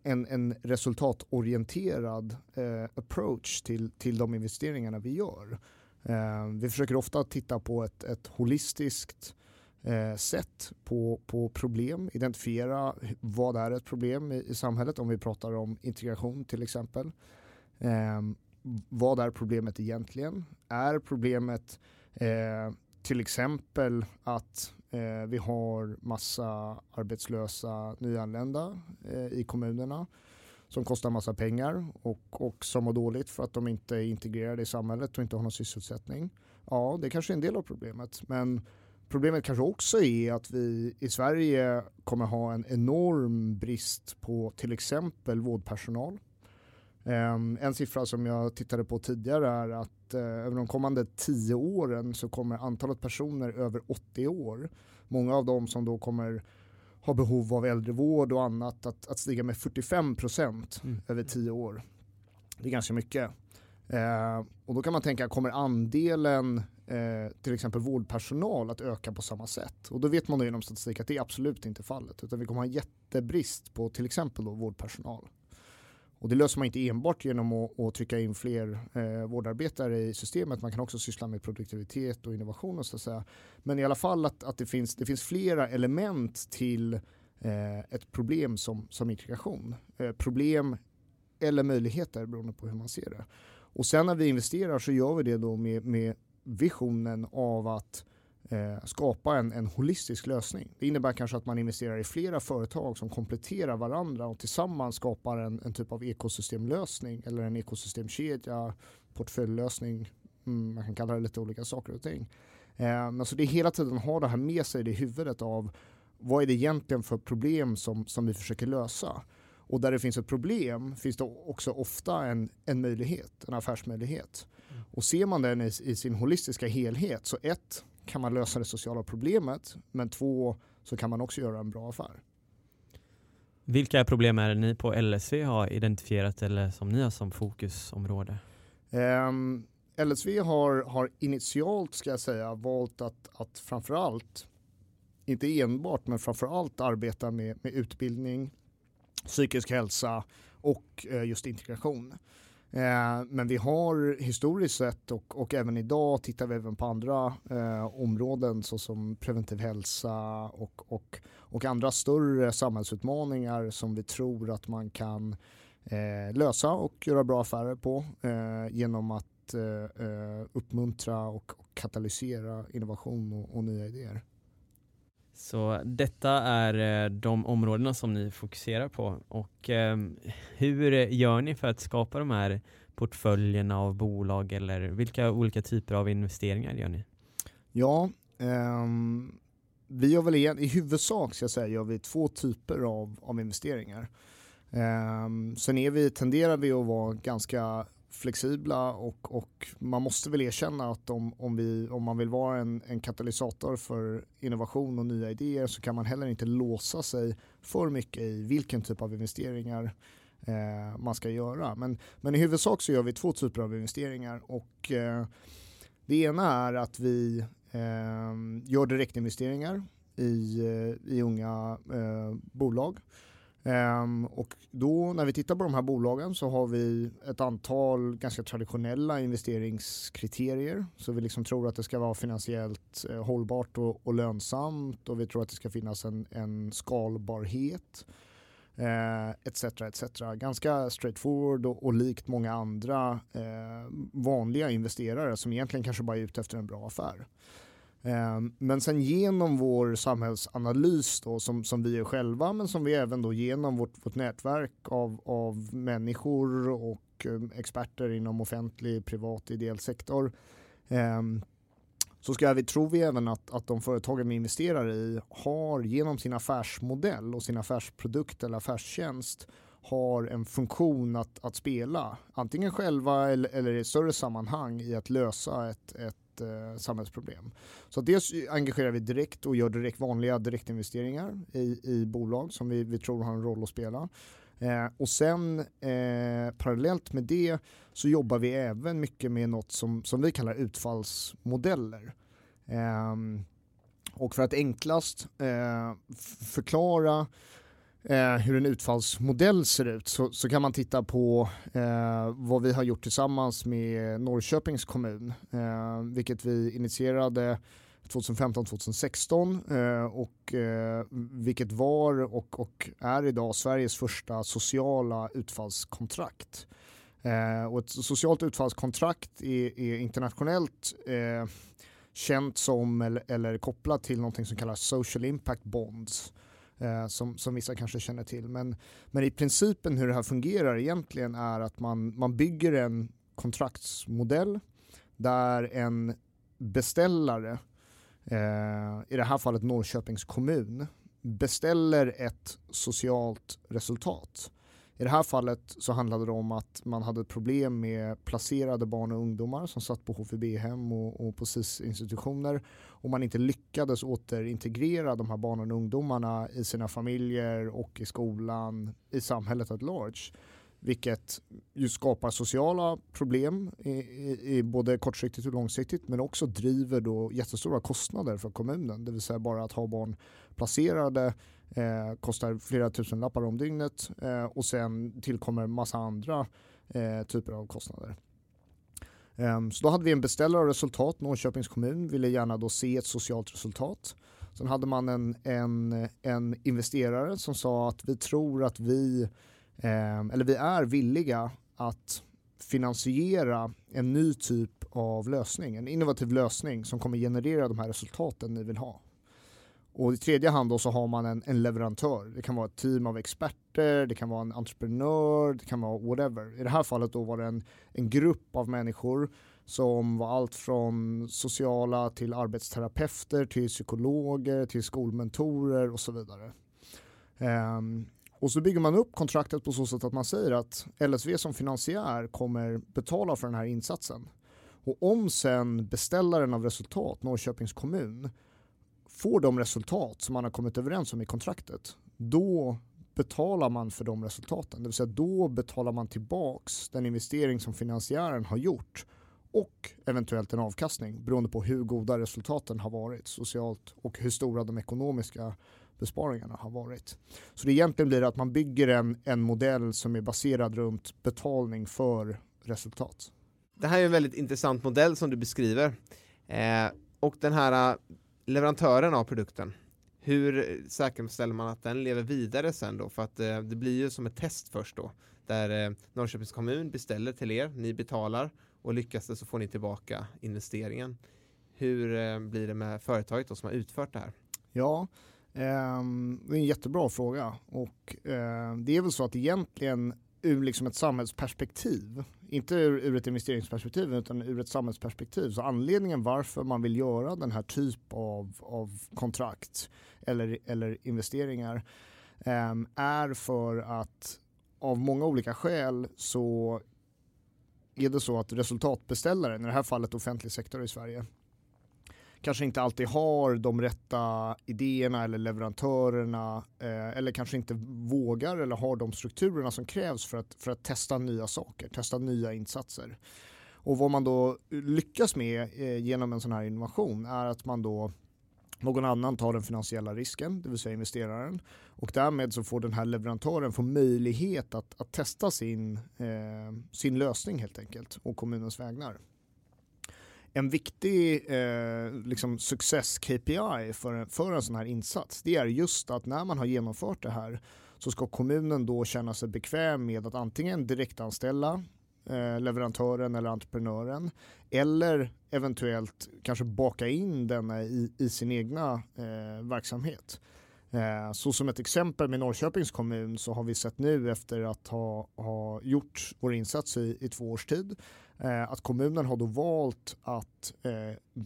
en, en resultatorienterad eh, approach till, till de investeringarna vi gör. Eh, vi försöker ofta titta på ett, ett holistiskt eh, sätt på, på problem, identifiera vad är ett problem i, i samhället om vi pratar om integration till exempel. Ehm, vad är problemet egentligen? Är problemet eh, till exempel att eh, vi har massa arbetslösa nyanlända eh, i kommunerna som kostar massa pengar och, och som mår dåligt för att de inte är integrerade i samhället och inte har någon sysselsättning. Ja, det kanske är en del av problemet, men problemet kanske också är att vi i Sverige kommer ha en enorm brist på till exempel vårdpersonal. Ehm, en siffra som jag tittade på tidigare är att eh, över de kommande tio åren så kommer antalet personer över 80 år, många av dem som då kommer ha behov av äldrevård och annat, att, att stiga med 45 procent mm. över tio år. Det är ganska mycket. Uh, och då kan man tänka, kommer andelen uh, till exempel vårdpersonal att öka på samma sätt? Och då vet man då genom statistik att det är absolut inte fallet, utan vi kommer ha en jättebrist på till exempel då vårdpersonal. Och det löser man inte enbart genom att, att trycka in fler eh, vårdarbetare i systemet. Man kan också syssla med produktivitet och innovation. Och så att säga. Men i alla fall att, att det, finns, det finns flera element till eh, ett problem som, som integration. Eh, problem eller möjligheter beroende på hur man ser det. Och sen när vi investerar så gör vi det då med, med visionen av att eh, skapa en, en holistisk lösning. Det innebär kanske att man investerar i flera företag som kompletterar varandra och tillsammans skapar en, en typ av ekosystemlösning eller en ekosystemkedja, portföljlösning, mm, man kan kalla det lite olika saker och ting. Eh, men så det är hela tiden att ha det här med sig i huvudet av vad är det egentligen för problem som, som vi försöker lösa? Och där det finns ett problem finns det också ofta en, en möjlighet, en affärsmöjlighet. Mm. Och ser man den i, i, sin holistiska helhet så ett, kan man lösa det sociala problemet, men två, så kan man också göra en bra affär. Vilka problem är det ni på LSV har identifierat eller som ni har som fokusområde? Um, ehm, LSV har, har initialt, ska jag säga, valt att, att framförallt, inte enbart, men framförallt arbeta med, med utbildning, psykisk hälsa och eh, just integration. Eh, men vi har historiskt sett och, och även idag tittar vi även på andra eh, områden såsom preventiv hälsa och, och, och andra större samhällsutmaningar som vi tror att man kan eh, lösa och göra bra affärer på eh, genom att eh, eh uppmuntra och, och katalysera innovation och, och nya idéer. Så detta är eh, de områdena som ni fokuserar på och eh, hur gör ni för att skapa de här portföljerna av bolag eller vilka olika typer av investeringar gör ni? Ja, um, vi gör väl igen, i huvudsak ska jag säga, gör vi två typer av, av investeringar. Um, sen är vi, tenderar vi att vara ganska flexibla och, och man måste väl erkänna att om, om, vi, om man vill vara en, en katalysator för innovation och nya idéer så kan man heller inte låsa sig för mycket i vilken typ av investeringar eh, man ska göra. Men, men i huvudsak så gör vi två typer av investeringar och eh, det ena är att vi eh, gör direktinvesteringar i, eh, i unga eh, bolag Um, och då när vi tittar på de här bolagen så har vi ett antal ganska traditionella investeringskriterier. Så vi liksom tror att det ska vara finansiellt eh, hållbart och, och, lönsamt och vi tror att det ska finnas en, en skalbarhet. Eh, etc, etc. Ganska straightforward och, och likt många andra eh, vanliga investerare som egentligen kanske bara är ute efter en bra affär. Ehm, men sen genom vår samhällsanalys då, som, som vi är själva men som vi även då genom vårt, vårt nätverk av, av människor och ehm, experter inom offentlig, privat, ideell sektor ehm, så ska vi, tror vi även att, att de företagen vi investerar i har genom sin affärsmodell och sin affärsprodukt eller affärstjänst har en funktion att, att spela, antingen själva eller, eller i ett större sammanhang i att lösa ett, ett eh, samhällsproblem. Så dels engagerar vi direkt och gör direkt vanliga direktinvesteringar i, i bolag som vi, vi tror har en roll att spela. Eh, och sen eh, parallellt med det så jobbar vi även mycket med något som, som vi kallar utfallsmodeller. Eh, och för att enklast eh, förklara eh, hur en utfallsmodell ser ut så, så kan man titta på eh, vad vi har gjort tillsammans med Norrköpings kommun, eh, vilket vi initierade 2015-2016 eh, och eh, vilket var och, och är idag Sveriges första sociala utfallskontrakt. Eh, och ett socialt utfallskontrakt är, är internationellt eh, känt som eller, eller kopplat till något som kallas social impact bonds. Eh, som, som vissa kanske känner till. Men, men i principen hur det här fungerar egentligen är att man, man bygger en kontraktsmodell där en beställare, eh, i det här fallet Norrköpings kommun, beställer ett socialt resultat. I det här fallet så handlade det om att man hade problem med placerade barn och ungdomar som satt på HVB-hem och, och på SIS-institutioner och man inte lyckades återintegrera de här barnen och ungdomarna i sina familjer och i skolan, i samhället at large vilket ju skapar sociala problem i, i, i, både kortsiktigt och långsiktigt men också driver då jättestora kostnader för kommunen. Det vill säga bara att ha barn placerade eh, kostar flera tusen lappar om dygnet eh, och sen tillkommer massa andra eh, typer av kostnader. Ehm, så då hade vi en beställare av resultat, Norrköpings kommun ville gärna då se ett socialt resultat. Sen hade man en, en, en investerare som sa att vi tror att vi ehm, eller vi är villiga att finansiera en ny typ av lösning, en innovativ lösning som kommer generera de här resultaten ni vill ha. Och i tredje hand då så har man en, en, leverantör. Det kan vara ett team av experter, det kan vara en entreprenör, det kan vara whatever. I det här fallet då var det en, en grupp av människor som var allt från sociala till arbetsterapeuter, till psykologer, till skolmentorer och så vidare. Um, och så bygger man upp kontraktet på så sätt att man säger att LSV som finansiär kommer betala för den här insatsen. Och om sen beställaren av resultat, Norrköpings kommun, får de resultat som man har kommit överens om i kontraktet, då betalar man för de resultaten. Det vill säga då betalar man tillbaks den investering som finansiären har gjort och eventuellt en avkastning beroende på hur goda resultaten har varit socialt och hur stora de ekonomiska besparingarna har varit. Så det egentligen blir att man bygger en, en modell som är baserad runt betalning för resultat. Det här är en väldigt intressant modell som du beskriver. Eh, och den här leverantören av produkten, hur säkerställer man att den lever vidare sen då? För att eh, det blir ju som ett test först då, där eh, Norrköpings kommun beställer till er, ni betalar och lyckas det så får ni tillbaka investeringen. Hur eh, blir det med företaget då som har utfört det här? Ja, ehm, det är en jättebra fråga och eh, det är väl så att egentligen ur liksom ett samhällsperspektiv, inte ur, ur, ett investeringsperspektiv utan ur ett samhällsperspektiv, så anledningen varför man vill göra den här typ av, av kontrakt eller, eller investeringar eh, är för att av många olika skäl så är det så att resultatbeställaren, i det här fallet offentlig sektor i Sverige, kanske inte alltid har de rätta idéerna eller leverantörerna eh, eller kanske inte vågar eller har de strukturerna som krävs för att, för att testa nya saker, testa nya insatser. Och vad man då lyckas med eh, genom en sån här innovation är att man då någon annan tar den finansiella risken, det vill säga investeraren. Och därmed så får den här leverantören få möjlighet att, att testa sin, eh, sin lösning helt enkelt och kommunens vägnar en viktig eh, liksom success KPI för, för en sån här insats det är just att när man har genomfört det här så ska kommunen då känna sig bekväm med att antingen direktanställa eh, leverantören eller entreprenören eller eventuellt kanske baka in denna i, i sin egna eh, verksamhet. Eh, så som ett exempel med Norrköpings kommun så har vi sett nu efter att ha, ha gjort vår insats i, i två års tid Eh, att kommunen har då valt att eh,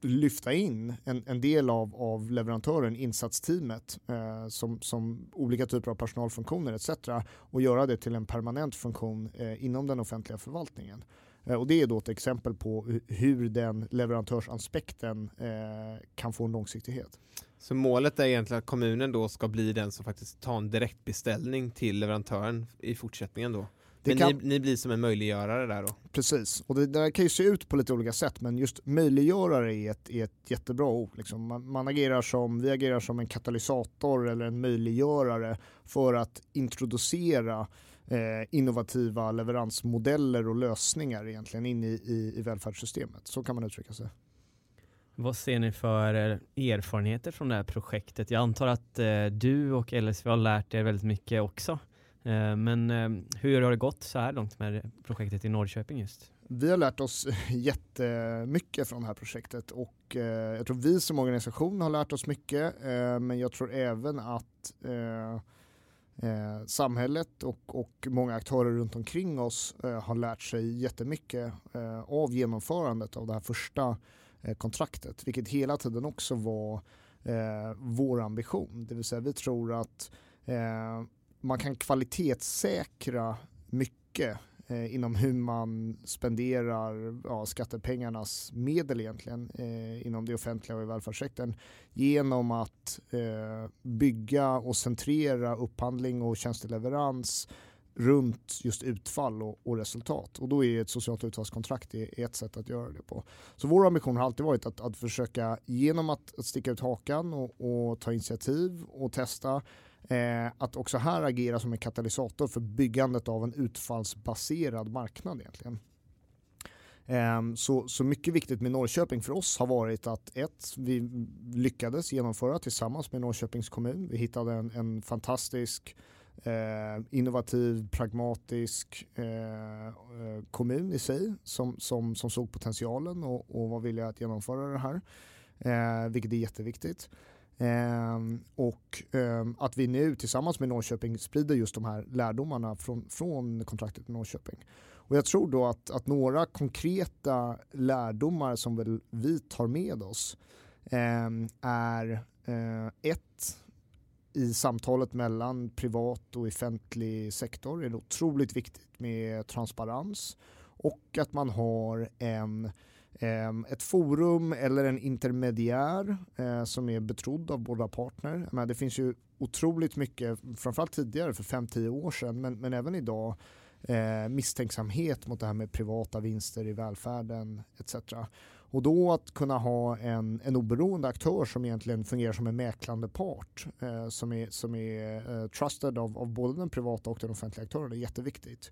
lyfta in en, en del av, av leverantören, insatsteamet, eh, som, som olika typer av personalfunktioner etc. och göra det till en permanent funktion eh, inom den offentliga förvaltningen. Eh, och det är då ett exempel på hur den leverantörsaspekten eh, kan få en långsiktighet. Så målet är egentligen att kommunen då ska bli den som faktiskt tar en direktbeställning till leverantören i fortsättningen då? Det men kan... ni, ni, blir som en möjliggörare där då? Precis, och det där kan ju se ut på lite olika sätt men just möjliggörare är ett, är ett jättebra ord. Liksom. Man, man, agerar som, vi agerar som en katalysator eller en möjliggörare för att introducera eh, innovativa leveransmodeller och lösningar egentligen in i, i, i välfärdssystemet. Så kan man uttrycka sig. Vad ser ni för erfarenheter från det här projektet? Jag antar att eh, du och LSV har lärt er väldigt mycket också. Eh, men eh, hur har det gått så här långt med projektet i Norrköping just? Vi har lärt oss jättemycket från det här projektet och eh, jag tror vi som organisation har lärt oss mycket men jag tror även att eh, samhället och, och många aktörer runt omkring oss eh, har lärt sig jättemycket eh, av genomförandet av det här första kontraktet vilket hela tiden också var vår ambition. Det vill säga vi tror att man kan kvalitetssäkra mycket eh, inom hur man spenderar ja, skattepengarnas medel egentligen eh, inom det offentliga och i välfärdssektorn genom att eh, bygga och centrera upphandling och tjänsteleverans runt just utfall och, och, resultat. Och då är ett socialt utfallskontrakt ett sätt att göra det på. Så vår ambition har alltid varit att, att försöka genom att, att sticka ut hakan och, och ta initiativ och testa Eh, att också här agera som en katalysator för byggandet av en utfallsbaserad marknad egentligen. Eh, så, så mycket viktigt med Norrköping för oss har varit att ett, vi lyckades genomföra tillsammans med Norrköpings kommun. Vi hittade en, en fantastisk eh, innovativ, pragmatisk eh, eh, kommun i sig som, som, som såg potentialen och, och var villiga att genomföra det här. Eh, vilket är jätteviktigt. Um, och um, att vi nu tillsammans med Norrköping sprider just de här lärdomarna från, från kontraktet med Norrköping. Och jag tror då att, att några konkreta lärdomar som väl vi tar med oss um, är eh, ett, i samtalet mellan privat och offentlig sektor är det otroligt viktigt med transparens och att man har en Ehm, ett forum eller en intermediär eh, som är betrodd av båda partner. Men det finns ju otroligt mycket, framförallt tidigare för 5-10 år sedan, men, men även idag, eh, misstänksamhet mot det här med privata vinster i välfärden etc. Och då att kunna ha en, en oberoende aktör som egentligen fungerar som en mäklande part eh, som är, som är eh, trusted av, av både den privata och den offentliga aktören är jätteviktigt.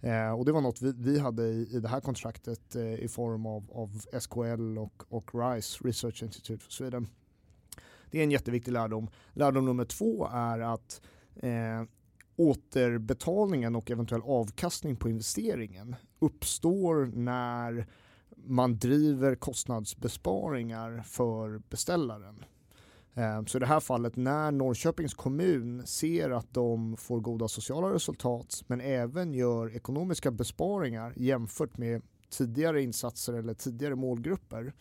Eh, och det var något vi, vi hade i, i det här kontraktet eh, i form av, av SKL och, och RISE, Research Institute for Sweden. Det är en jätteviktig lärdom. Lärdom nummer två är att eh, återbetalningen och eventuell avkastning på investeringen uppstår när man driver kostnadsbesparingar för beställaren. Ehm, så i det här fallet när Norrköpings kommun ser att de får goda sociala resultat men även gör ekonomiska besparingar jämfört med tidigare insatser eller tidigare målgrupper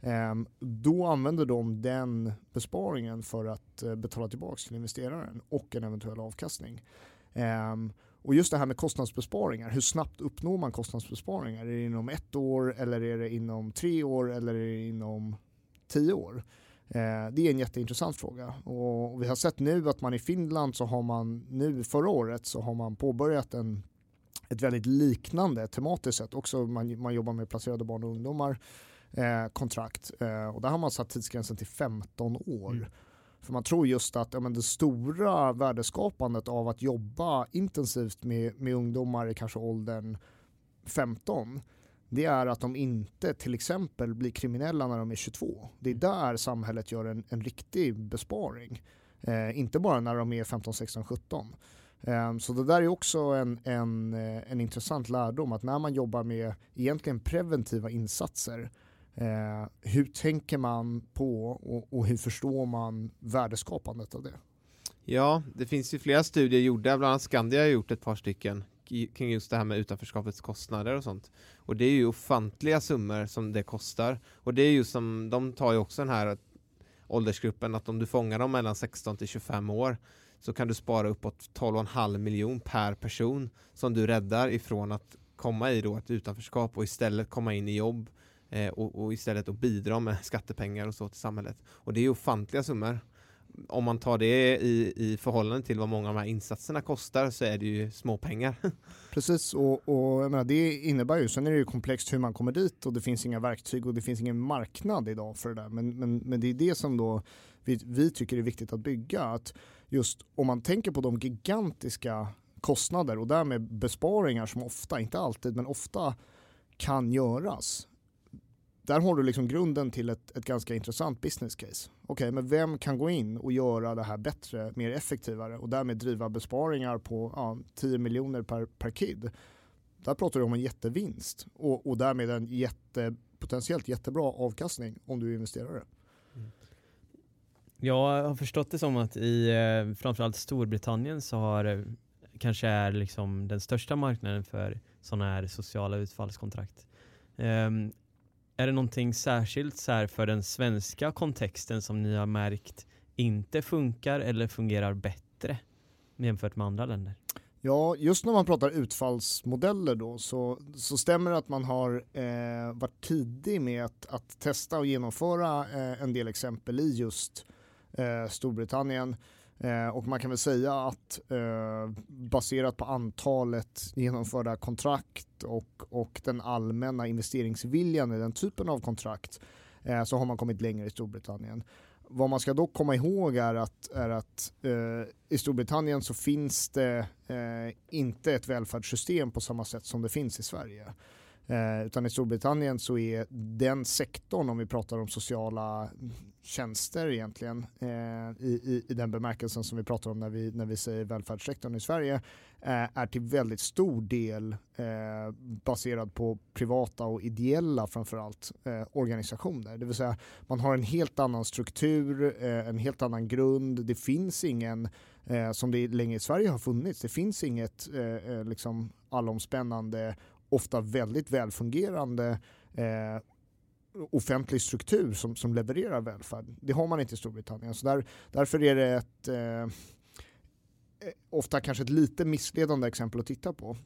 ehm, då använder de den besparingen för att eh, betala tillbaka till investeraren och en eventuell avkastning. Ehm, och just det här med kostnadsbesparingar, hur snabbt uppnår man kostnadsbesparingar? Är det inom ett år eller är det inom tre år eller är det inom tio år? Eh, det är en jätteintressant fråga och vi har sett nu att man i Finland så har man nu förra året så har man påbörjat en, ett väldigt liknande tematiskt sätt också. Man, man jobbar med placerade barn och ungdomar eh, kontrakt eh, och där har man satt tidsgränsen till 15 år. Mm. För man tror just att ja, men det stora värdeskapandet av att jobba intensivt med, med ungdomar i kanske åldern 15 det är att de inte till exempel blir kriminella när de är 22. Det är mm. där samhället gör en, en riktig besparing. Eh, inte bara när de är 15, 16, 17. Eh, så det där är också en, en, eh, en intressant lärdom att när man jobbar med egentligen preventiva insatser eh, hur tänker man på och, och hur förstår man värdeskapandet av det? Ja, det finns ju flera studier gjorda, bland annat Skandia har gjort ett par stycken kring just det här med utanförskapets kostnader och sånt. Och det är ju ofantliga summor som det kostar. Och det är ju som, de tar ju också den här åldersgruppen att om du fångar dem mellan 16 till 25 år så kan du spara uppåt 12,5 miljon per person som du räddar ifrån att komma i då ett utanförskap och istället komma in i jobb eh, och, och, istället att bidra med skattepengar och så till samhället. Och det är ofantliga summor om man tar det i, i förhållande till vad många av de här insatserna kostar så är det ju småpengar. Precis, och, och jag menar, det innebär ju, sen är det ju komplext hur man kommer dit och det finns inga verktyg och det finns ingen marknad idag för det där. Men, men, men det är det som då vi, vi tycker är viktigt att bygga. Att just om man tänker på de gigantiska kostnader och därmed besparingar som ofta, inte alltid, men ofta kan göras där har du liksom grunden till ett, ett ganska intressant business case. Okej, okay, men vem kan gå in och göra det här bättre, mer effektivare och därmed driva besparingar på ja, 10 miljoner per, per kid? Där pratar du om en jättevinst och, och därmed en jätte, potentiellt jättebra avkastning om du är investerare. Mm. Jag har förstått det som att i eh, framförallt Storbritannien så har eh, kanske är liksom den största marknaden för sådana här sociala utfallskontrakt. Um, är det någonting särskilt så här för den svenska kontexten som ni har märkt inte funkar eller fungerar bättre jämfört med andra länder? Ja, just när man pratar utfallsmodeller då så, så stämmer det att man har eh, varit tidig med att, att testa och genomföra eh, en del exempel i just eh, Storbritannien. Eh, och man kan väl säga att eh, baserat på antalet genomförda kontrakt och, och den allmänna investeringsviljan i den typen av kontrakt eh, så har man kommit längre i Storbritannien. Vad man ska dock komma ihåg är att, är att eh, i Storbritannien så finns det eh, inte ett välfärdssystem på samma sätt som det finns i Sverige. Eh, utan i Storbritannien så är den sektorn, om vi pratar om sociala tjänster egentligen, eh, i, i, i, den bemärkelsen som vi pratar om när vi, när vi säger välfärdssektorn i Sverige, eh, är till väldigt stor del eh, baserad på privata och ideella framförallt eh, organisationer. Det vill säga man har en helt annan struktur, eh, en helt annan grund, det finns ingen som det länge i Sverige har funnits. Det finns inget liksom allomspännande ofta väldigt välfungerande eh, offentlig struktur som, som levererar välfärd. Det har man inte i Storbritannien. Så där, därför är det ett eh, eh, ofta kanske ett lite missledande exempel att titta på.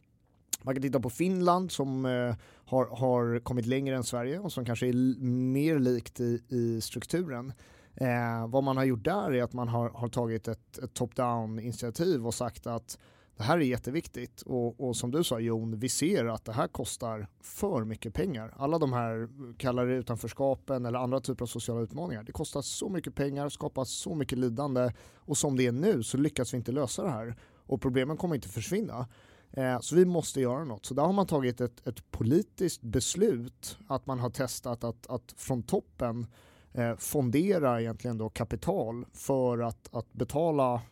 Man kan titta på Finland som eh, har, har kommit längre än Sverige och som kanske är mer likt i, i strukturen. Eh, vad man har gjort där är att man har, har tagit ett, ett top-down initiativ och sagt att det här är jätteviktigt och, och, som du sa Jon, vi ser att det här kostar för mycket pengar. Alla de här, kallar det utanförskapen eller andra typer av sociala utmaningar, det kostar så mycket pengar, skapar så mycket lidande och som det är nu så lyckas vi inte lösa det här och problemen kommer inte försvinna. Eh, så vi måste göra något. Så där har man tagit ett, ett politiskt beslut att man har testat att, att från toppen eh, fondera egentligen då kapital för att, att betala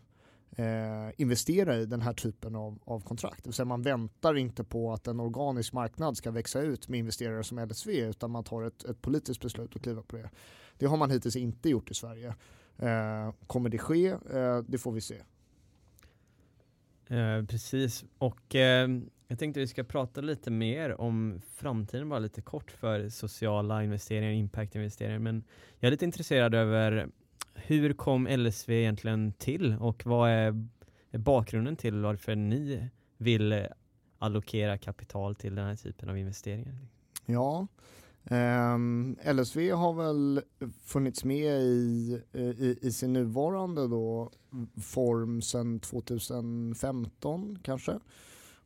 eh, investera i den här typen av, av kontrakt. Det vill säga man väntar inte på att en organisk marknad ska växa ut med investerare som LSV utan man tar ett, ett politiskt beslut och kliver på det. Det har man hittills inte gjort i Sverige. Eh, kommer det ske? Eh, det får vi se. Eh, precis, och eh, jag tänkte vi ska prata lite mer om framtiden bara lite kort för sociala investeringar, impact-investeringar. Men jag är lite intresserad över hur kom LSV egentligen till och vad är, bakgrunden till varför ni vill allokera kapital till den här typen av investeringar? Ja, ehm, Um, LSV har väl funnits med i, i, i, sin nuvarande då, form sedan 2015 kanske.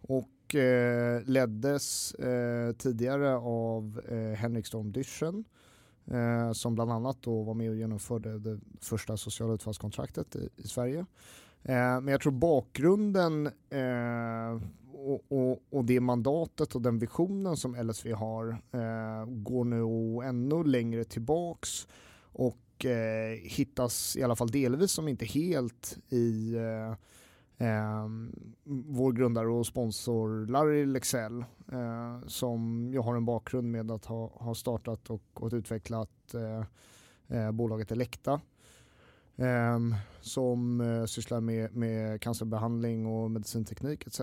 Och eh, leddes eh, tidigare av eh, Henrik Storm Dyschen eh, som bland annat då var med och genomförde det första sociala utfallskontraktet i, i Sverige. Eh, men jag tror bakgrunden eh, och, och, och, det mandatet och den visionen som LSV har eh, går nu ännu längre tillbaks och eh, hittas i alla fall delvis som inte helt i eh, eh, vår grundare och sponsor Larry Lexell eh, som jag har en bakgrund med att ha, ha startat och, och utvecklat eh, eh bolaget Elekta ehm, som eh, sysslar med, med cancerbehandling och medicinteknik etc.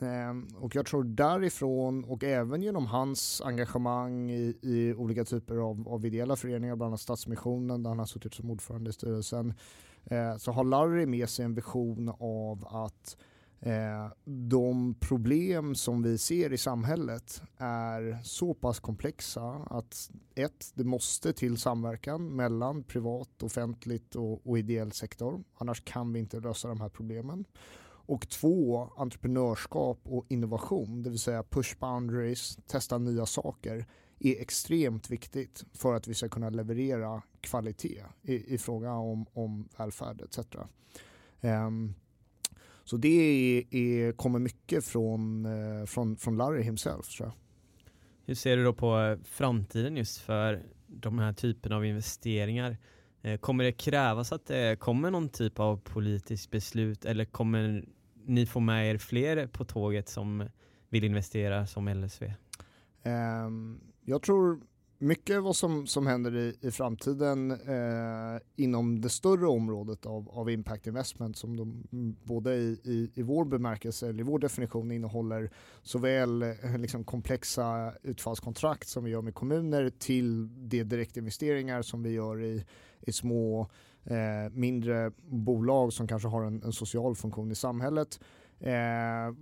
Ehm, och jag tror därifrån och även genom hans engagemang i, i olika typer av, av ideella föreningar, bland annat Stadsmissionen där han har suttit som ordförande i styrelsen Eh, så har Larry med sig en vision av att eh, de problem som vi ser i samhället är så pass komplexa att ett, det måste till samverkan mellan privat, offentligt och, och ideell sektor. Annars kan vi inte lösa de här problemen. Och två, entreprenörskap och innovation, det vill säga push boundaries, testa nya saker är extremt viktigt för att vi ska kunna leverera kvalitet i, i fråga om, om välfärd etc. Um, ehm, så det är, är, kommer mycket från, uh, från, från Larry himself tror jag. Hur ser du då på eh, framtiden just för de här typen av investeringar? Eh, kommer det krävas att det kommer någon typ av politiskt beslut eller kommer ni få med er fler på tåget som vill investera som LSV? Um, ehm, jag tror mycket vad som, som händer i, i framtiden eh, inom det större området av, av impact investment som de, mm, både i, i, i vår bemärkelse, eller i vår definition innehåller såväl eh, liksom komplexa utfallskontrakt som vi gör med kommuner till de direktinvesteringar som vi gör i, i små eh, mindre bolag som kanske har en, en social funktion i samhället eh,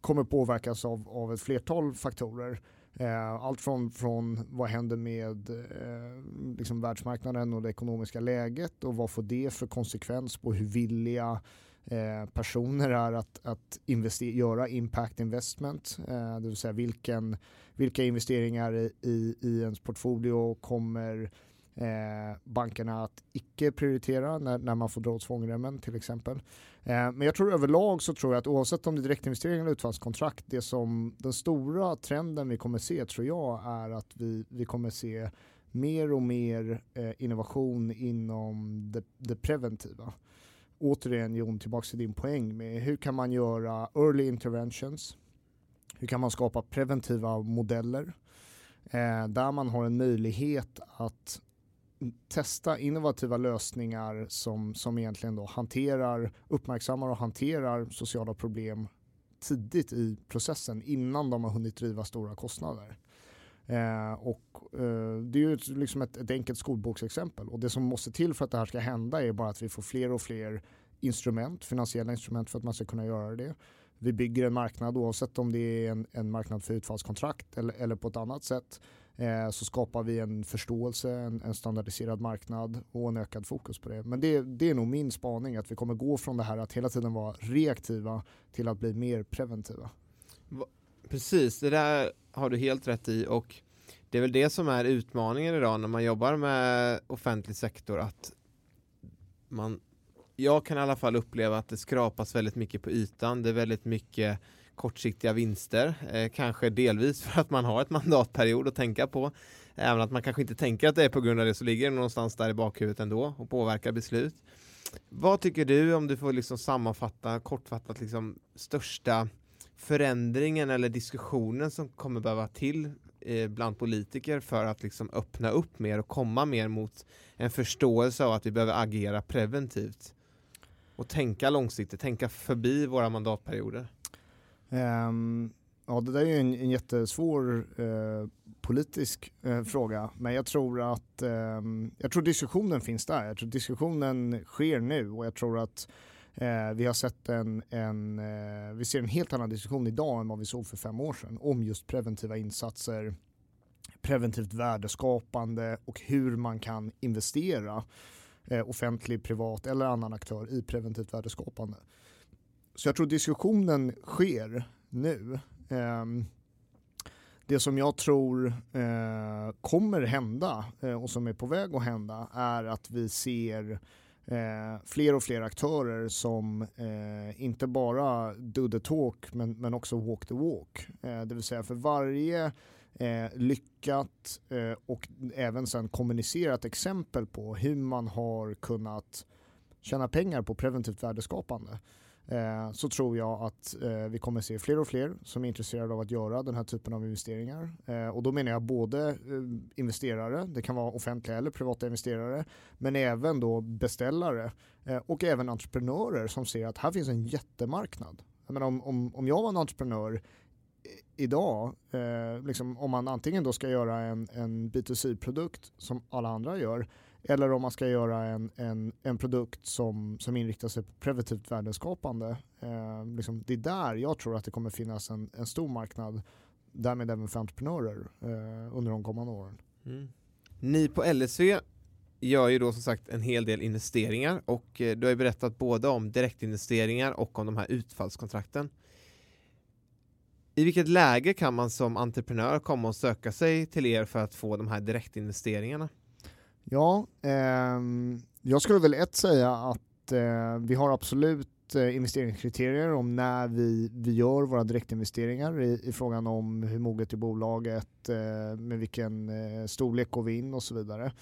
kommer påverkas av, av ett flertal faktorer. Eh, allt från, från vad händer med eh, liksom världsmarknaden och det ekonomiska läget och vad får det för konsekvens på hur villiga eh, personer är att, att göra impact investment. Eh, det vill säga vilken, vilka investeringar i, i, i ens portfolio kommer eh, bankerna att icke prioritera när, när man får dra åt svångremmen till exempel. Eh, men jag tror överlag så tror jag att oavsett om det är direktinvestering eller utfallskontrakt, det som den stora trenden vi kommer se tror jag är att vi, vi kommer se mer och mer eh, innovation inom det, det preventiva. Återigen Jon, tillbaka till din poäng med hur kan man göra early interventions? Hur kan man skapa preventiva modeller? Eh, där man har en möjlighet att testa innovativa lösningar som, som egentligen då hanterar, uppmärksammar och hanterar sociala problem tidigt i processen innan de har hunnit driva stora kostnader. Eh, och, eh, det är ju liksom ett, ett enkelt skolboksexempel och det som måste till för att det här ska hända är bara att vi får fler och fler instrument, finansiella instrument för att man ska kunna göra det. Vi bygger en marknad oavsett om det är en, en marknad för utfallskontrakt eller, eller på ett annat sätt Eh, så skapar vi en förståelse, en, en, standardiserad marknad och en ökad fokus på det. Men det, det är nog min spaning att vi kommer gå från det här att hela tiden vara reaktiva till att bli mer preventiva. Precis, det där har du helt rätt i och det är väl det som är utmaningen idag när man jobbar med offentlig sektor att man jag kan i alla fall uppleva att det skrapas väldigt mycket på ytan. Det är väldigt mycket kortsiktiga vinster, eh, kanske delvis för att man har ett mandatperiod att tänka på. Även att man kanske inte tänker att det är på grund av det så ligger det någonstans där i bakhuvudet ändå och påverkar beslut. Vad tycker du om du får liksom sammanfatta kortfattat liksom största förändringen eller diskussionen som kommer behöva till eh, bland politiker för att liksom öppna upp mer och komma mer mot en förståelse av att vi behöver agera preventivt och tänka långsiktigt, tänka förbi våra mandatperioder? Um, ja, det där är ju en, en jättesvår uh, politisk uh, fråga, men jag tror att um, jag tror diskussionen finns där. Jag tror diskussionen sker nu och jag tror att uh, vi har sett en, en vi ser en helt annan diskussion idag än vad vi såg för fem år sedan om just preventiva insatser, preventivt värdeskapande och hur man kan investera eh, offentlig, privat eller annan aktör i preventivt värdeskapande. Så jag tror diskussionen sker nu. Ehm, det som jag tror eh, kommer hända eh, och som är på väg att hända är att vi ser eh, fler och fler aktörer som eh, inte bara do the talk men, men också walk the walk. Eh, det vill säga för varje eh, lyckat och även sen kommunicerat exempel på hur man har kunnat tjäna pengar på preventivt värdeskapande Eh, så tror jag att eh, vi kommer se fler och fler som är intresserade av att göra den här typen av investeringar. Eh, och då menar jag både eh, investerare, det kan vara offentliga eller privata investerare, men även då beställare eh, och även entreprenörer som ser att här finns en jättemarknad. Jag menar, om, om, om jag var en entreprenör idag, eh, liksom, om man antingen då ska göra en, en B2C-produkt som alla andra gör, eller om man ska göra en, en, en produkt som, som inriktar sig på preventivt värdeskapande. Eh, liksom, det är där jag tror att det kommer finnas en, en stor marknad, därmed även för entreprenörer eh, under de kommande åren. Mm. Ni på LSV gör ju då som sagt en hel del investeringar och eh, du har ju berättat både om direktinvesteringar och om de här utfallskontrakten. I vilket läge kan man som entreprenör komma och söka sig till er för att få de här direktinvesteringarna? Ja, eh, jag skulle väl ett säga att eh, vi har absolut eh, investeringskriterier om när vi, vi gör våra direktinvesteringar i, i frågan om hur moget är bolaget, eh, med vilken eh, storlek går vi in och så vidare.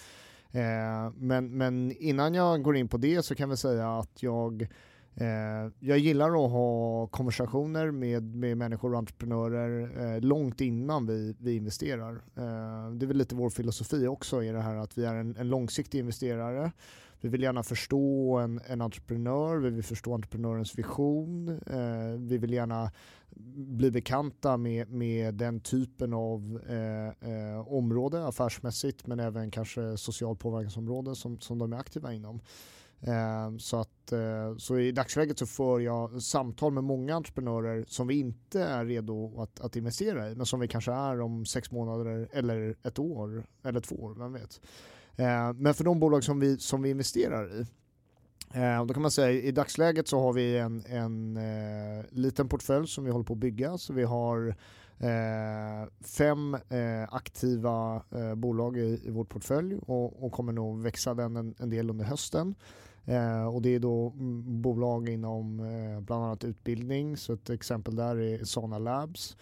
Eh, men, men innan jag går in på det så kan vi säga att jag Eh, Eh, jag gillar att ha konversationer med, med människor och entreprenörer eh, långt innan vi, vi investerar. Eh, det är väl lite vår filosofi också i det här att vi är en, en långsiktig investerare. Vi vill gärna förstå en, en entreprenör, vi vill förstå entreprenörens vision, eh, vi vill gärna bli bekanta med, med den typen av eh, eh, område affärsmässigt men även kanske social påverkansområde som, som de är aktiva inom. Eh, så, att, eh, så i dagsläget så för jag samtal med många entreprenörer som vi inte är redo att, att investera i men som vi kanske är om sex månader eller ett år eller två år, vem vet. Eh, men för de bolag som vi, som vi investerar i ehm, då kan man säga i dagsläget så har vi en, en eh, liten portfölj som vi håller på att bygga. Så vi har eh, fem eh, aktiva eh, bolag i, i vår portfölj och, och, kommer nog växa den en, en del under hösten. Eh, och det är då mm, bolag inom eh, bland annat utbildning, så ett exempel där är Sana Labs.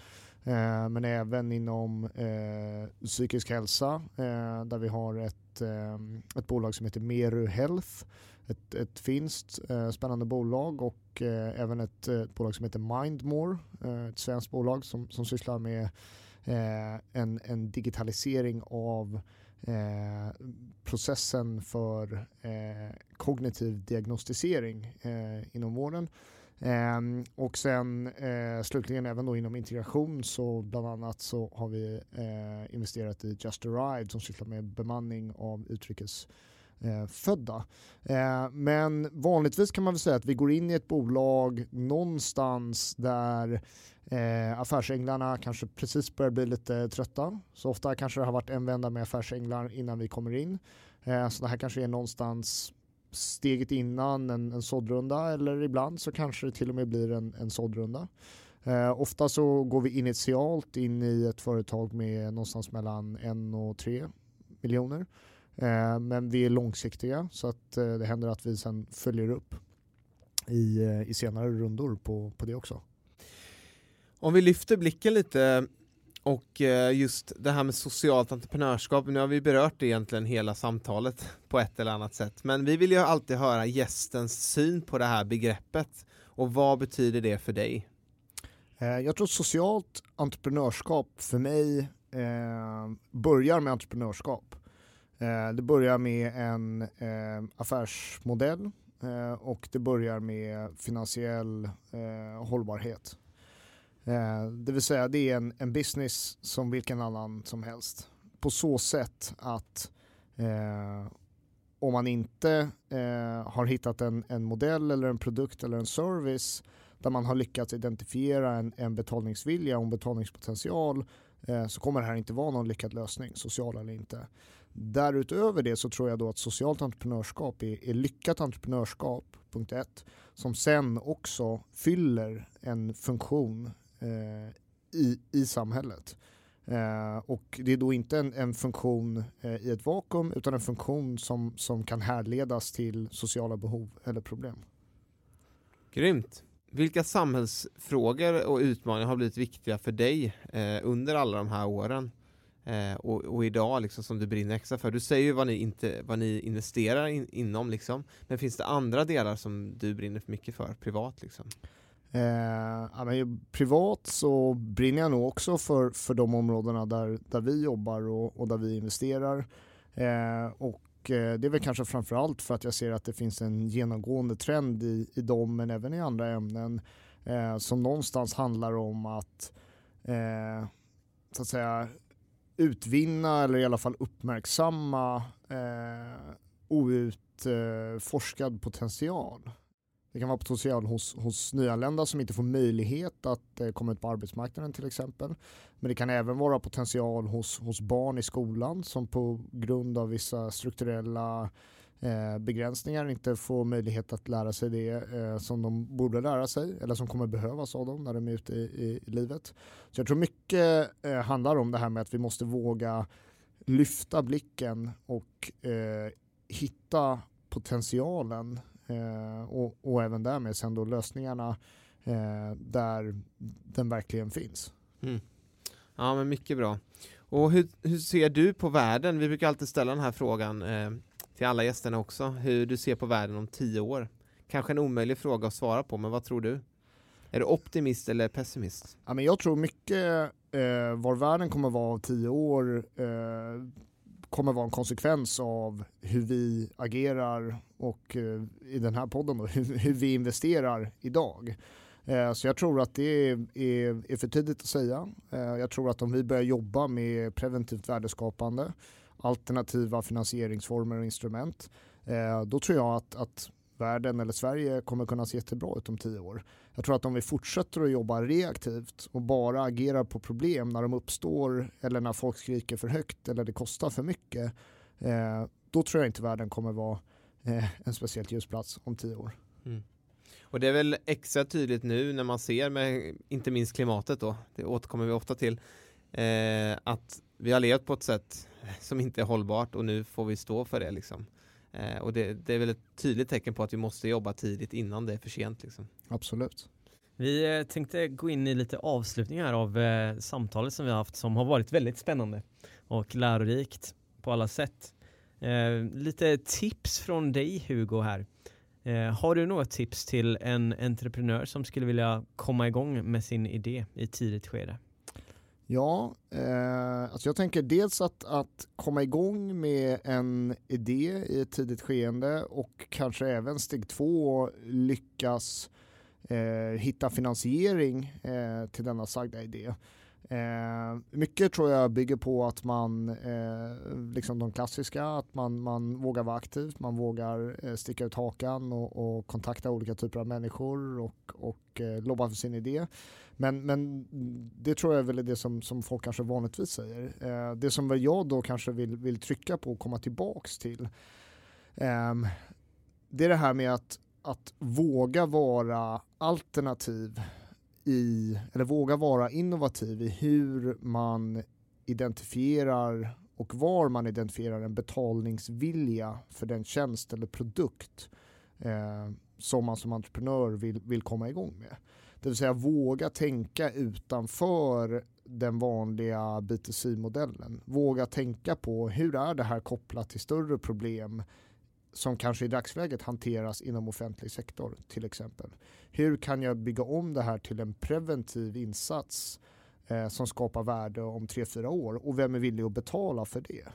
Eh, men även inom eh, psykisk hälsa eh, där vi har ett, eh, ett bolag som heter Meru Health. Ett, ett finskt eh, spännande bolag och eh, även ett, ett, bolag som heter Mindmore, ett svenskt bolag som, som sysslar med en, en digitalisering av Eh, processen för eh, kognitiv diagnostisering eh, inom vården. Ehm, och sen eh, slutligen även då inom integration så bland annat så har vi eh, investerat i Just a Ride som sysslar med bemanning av utrikes eh, födda. Eh, men vanligtvis kan man väl säga att vi går in i ett bolag någonstans där eh, affärsänglarna kanske precis börjar bli lite trötta. Så ofta kanske det har varit en vända med affärsänglar innan vi kommer in. Eh, så det här kanske är någonstans steget innan en, en såddrunda eller ibland så kanske det till och med blir en, en såddrunda. Eh, ofta så går vi initialt in i ett företag med någonstans mellan en och tre miljoner. Eh, men vi är långsiktiga så att eh, det händer att vi sen följer upp i, eh, i senare rundor på, på det också. Om vi lyfter blicken lite och just det här med socialt entreprenörskap, nu har vi berört egentligen hela samtalet på ett eller annat sätt, men vi vill ju alltid höra gästens syn på det här begreppet och vad betyder det för dig? Jag tror socialt entreprenörskap för mig eh, börjar med entreprenörskap. Eh, det börjar med en eh, affärsmodell eh, och det börjar med finansiell eh, hållbarhet. Eh, det vill säga det är en, en business som vilken annan som helst. På så sätt att eh, om man inte eh, har hittat en, en, modell eller en produkt eller en service där man har lyckats identifiera en, en betalningsvilja och en betalningspotential eh, så kommer det här inte vara någon lyckad lösning, social eller inte. Därutöver det så tror jag då att socialt entreprenörskap är, är lyckat entreprenörskap, punkt ett, som sen också fyller en funktion eh, i, i samhället. Eh, och det är då inte en, en funktion eh, i ett vakuum utan en funktion som, som kan härledas till sociala behov eller problem. Grymt. Vilka samhällsfrågor och utmaningar har blivit viktiga för dig eh, under alla de här åren? Eh, och, och, idag liksom som du brinner extra för. Du säger ju vad ni, inte, vad ni investerar in, inom liksom. Men finns det andra delar som du brinner för mycket för privat liksom? Eh, ja, men privat så brinner jag nog också för, för de områdena där, där vi jobbar och, och där vi investerar. Eh, och eh, det är väl kanske framförallt för att jag ser att det finns en genomgående trend i, i dem men även i andra ämnen eh, som någonstans handlar om att eh, så att säga utvinna eller i alla fall uppmärksamma eh, outforskad potential. Det kan vara potential hos, hos nyanlända som inte får möjlighet att eh, komma ut på arbetsmarknaden till exempel. Men det kan även vara potential hos, hos barn i skolan som på grund av vissa strukturella eh, begränsningar inte får möjlighet att lära sig det eh, som de borde lära sig eller som kommer behövas av dem när de är ute i, i, i livet. Så jag tror mycket eh, handlar om det här med att vi måste våga lyfta blicken och eh, hitta potentialen eh, och, och även därmed sen då lösningarna eh, där den verkligen finns. Mm. Ja men mycket bra. Och hur, hur, ser du på världen? Vi brukar alltid ställa den här frågan eh, till alla gästerna också, hur du ser på världen om tio år. Kanske en omöjlig fråga att svara på, men vad tror du? Är du optimist eller pessimist? Ja, men jag tror mycket eh, var världen kommer vara om tio år eh, kommer vara en konsekvens av hur vi agerar och eh, i den här podden då, hur, hur vi investerar idag. Eh, så jag tror att det är, är, är för tidigt att säga. Eh, jag tror att om vi börjar jobba med preventivt värdeskapande, alternativa finansieringsformer och instrument, eh, då tror jag att, att världen eller Sverige kommer kunna se jättebra ut om tio år. Jag tror att om vi fortsätter att jobba reaktivt och bara agerar på problem när de uppstår eller när folk skriker för högt eller det kostar för mycket, eh, då tror jag inte världen kommer vara eh, en speciellt ljus plats om tio år. Mm. Och det är väl extra tydligt nu när man ser med inte minst klimatet då, det återkommer vi ofta till, eh, att vi har levt på ett sätt som inte är hållbart och nu får vi stå för det liksom. Eh, och det, det, är väl ett tydligt tecken på att vi måste jobba tidigt innan det är för sent. Liksom. Absolut. Vi eh, tänkte gå in i lite avslutningar av eh, samtalet som vi har haft som har varit väldigt spännande och lärorikt på alla sätt. Eh, lite tips från dig Hugo här. Eh, har du något tips till en entreprenör som skulle vilja komma igång med sin idé i tidigt skede? Ja, eh, alltså jag tänker dels att, att komma igång med en idé i ett tidigt skeende och kanske även steg två lyckas eh, hitta finansiering eh, till denna sagda idé. Eh, mycket tror jag bygger på att man, eh, liksom de klassiska, att man, man vågar vara aktiv, man vågar eh, sticka ut hakan och, och, kontakta olika typer av människor och, och eh, lobba för sin idé. Men, men det tror jag väl är det som, som folk kanske vanligtvis säger. Eh, det som jag då kanske vill, vill trycka på och komma tillbaks till, ehm, det är det här med att, att våga vara alternativ i, eller våga vara innovativ i hur man identifierar och var man identifierar en betalningsvilja för den tjänst eller produkt eh, som man som entreprenör vill, vill komma igång med. Det vill säga våga tänka utanför den vanliga B2C-modellen. Våga tänka på hur är det här kopplat till större problem som kanske i dagsläget hanteras inom offentlig sektor till exempel. Hur kan jag bygga om det här till en preventiv insats eh, som skapar värde om tre fyra år och vem är villig att betala för det?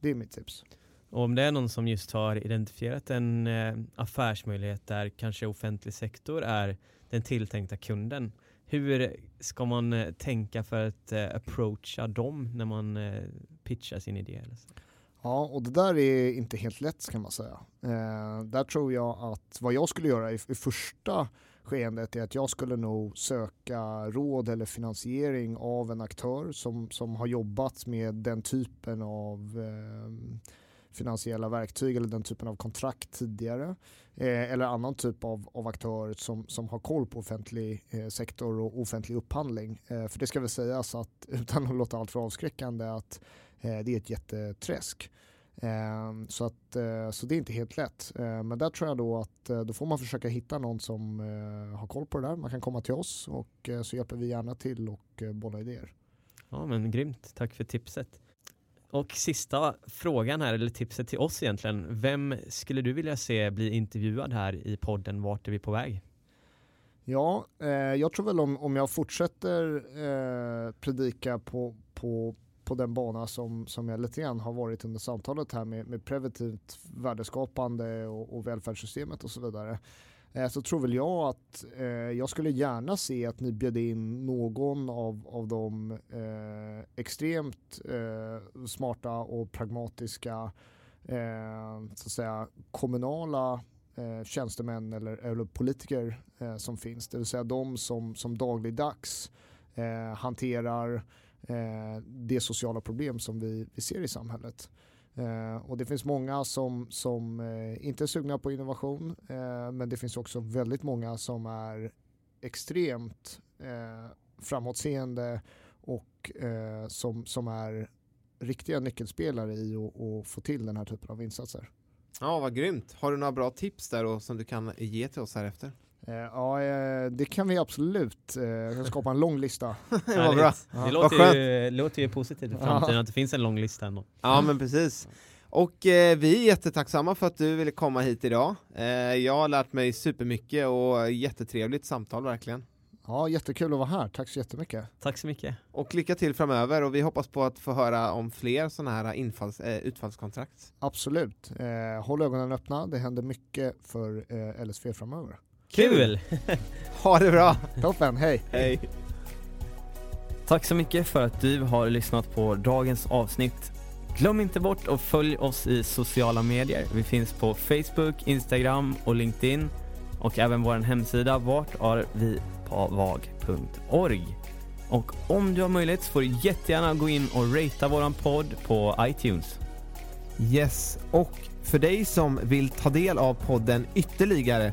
Det är mitt tips. Och om det är någon som just har identifierat en eh, affärsmöjlighet där kanske offentlig sektor är den tilltänkta kunden. Hur ska man eh, tänka för att eh, approacha dem när man eh, pitchar sin idé? Eller så? Ja, och det där är inte helt lätt kan man säga. Eh, där tror jag att vad jag skulle göra i, i, första skeendet är att jag skulle nog söka råd eller finansiering av en aktör som, som har jobbat med den typen av eh, finansiella verktyg eller den typen av kontrakt tidigare. Eh, eller annan typ av, av aktör som, som har koll på offentlig eh, sektor och offentlig upphandling. Eh, för det ska väl sägas att, utan att låta allt för avskräckande, att det är ett jätteträsk. Eh, så, att, eh, så det är inte helt lätt. Men där tror jag då att då får man försöka hitta någon som har koll på det där. Man kan komma till oss och så hjälper vi gärna till och bolla idéer. Ja men grymt, tack för tipset. Och sista frågan här, eller tipset till oss egentligen. Vem skulle du vilja se bli intervjuad här i podden Vart är vi på väg? Ja, eh, jag tror väl om, om jag fortsätter eh, predika på, på, på den bana som, som jag lite grann har varit under samtalet här med, med preventivt värdeskapande och, och välfärdssystemet och så vidare. Eh, så tror väl jag att eh, jag skulle gärna se att ni bjöd in någon av, av de eh, extremt eh, smarta och pragmatiska eh, så att säga, kommunala eh, tjänstemän eller, eller politiker eh, som finns. Det vill säga de som, som dagligdags eh, hanterar eh, det sociala problem som vi, vi ser i samhället. Eh, och det finns många som, som eh, inte är sugna på innovation eh, men det finns också väldigt många som är extremt eh, framåtseende och eh, som, som är riktiga nyckelspelare i att få till den här typen av insatser. Ja, vad grymt. Har du några bra tips där då, som du kan ge till oss här efter? Eh, ja, eh, det kan vi absolut. Eh, Jag kan skapa en lång lista. vad bra. Härligt. Ja. Det låter ju, låter ju positivt för framtiden Ja. att det finns en lång lista ändå. Ja, men precis. Och eh, vi är jättetacksamma för att du ville komma hit idag. Eh, jag har lärt mig supermycket och jättetrevligt samtal verkligen. Ja, jättekul att vara här. Tack så jättemycket. Tack så mycket. Och lycka till framöver och vi hoppas på att få höra om fler sådana här infalls, eh, utfallskontrakt. Absolut. Eh, håll ögonen öppna. Det händer mycket för eh, LSV framöver. Kul! Ha det bra! Toppen, hej! Hej! Tack så mycket för att du har lyssnat på dagens avsnitt. Glöm inte bort att följ oss i sociala medier. Vi finns på Facebook, Instagram och LinkedIn och även vår hemsida vartarvipavag.org. Och om du har möjlighet så får du jättegärna gå in och ratea våran podd på iTunes. Yes, och för dig som vill ta del av podden ytterligare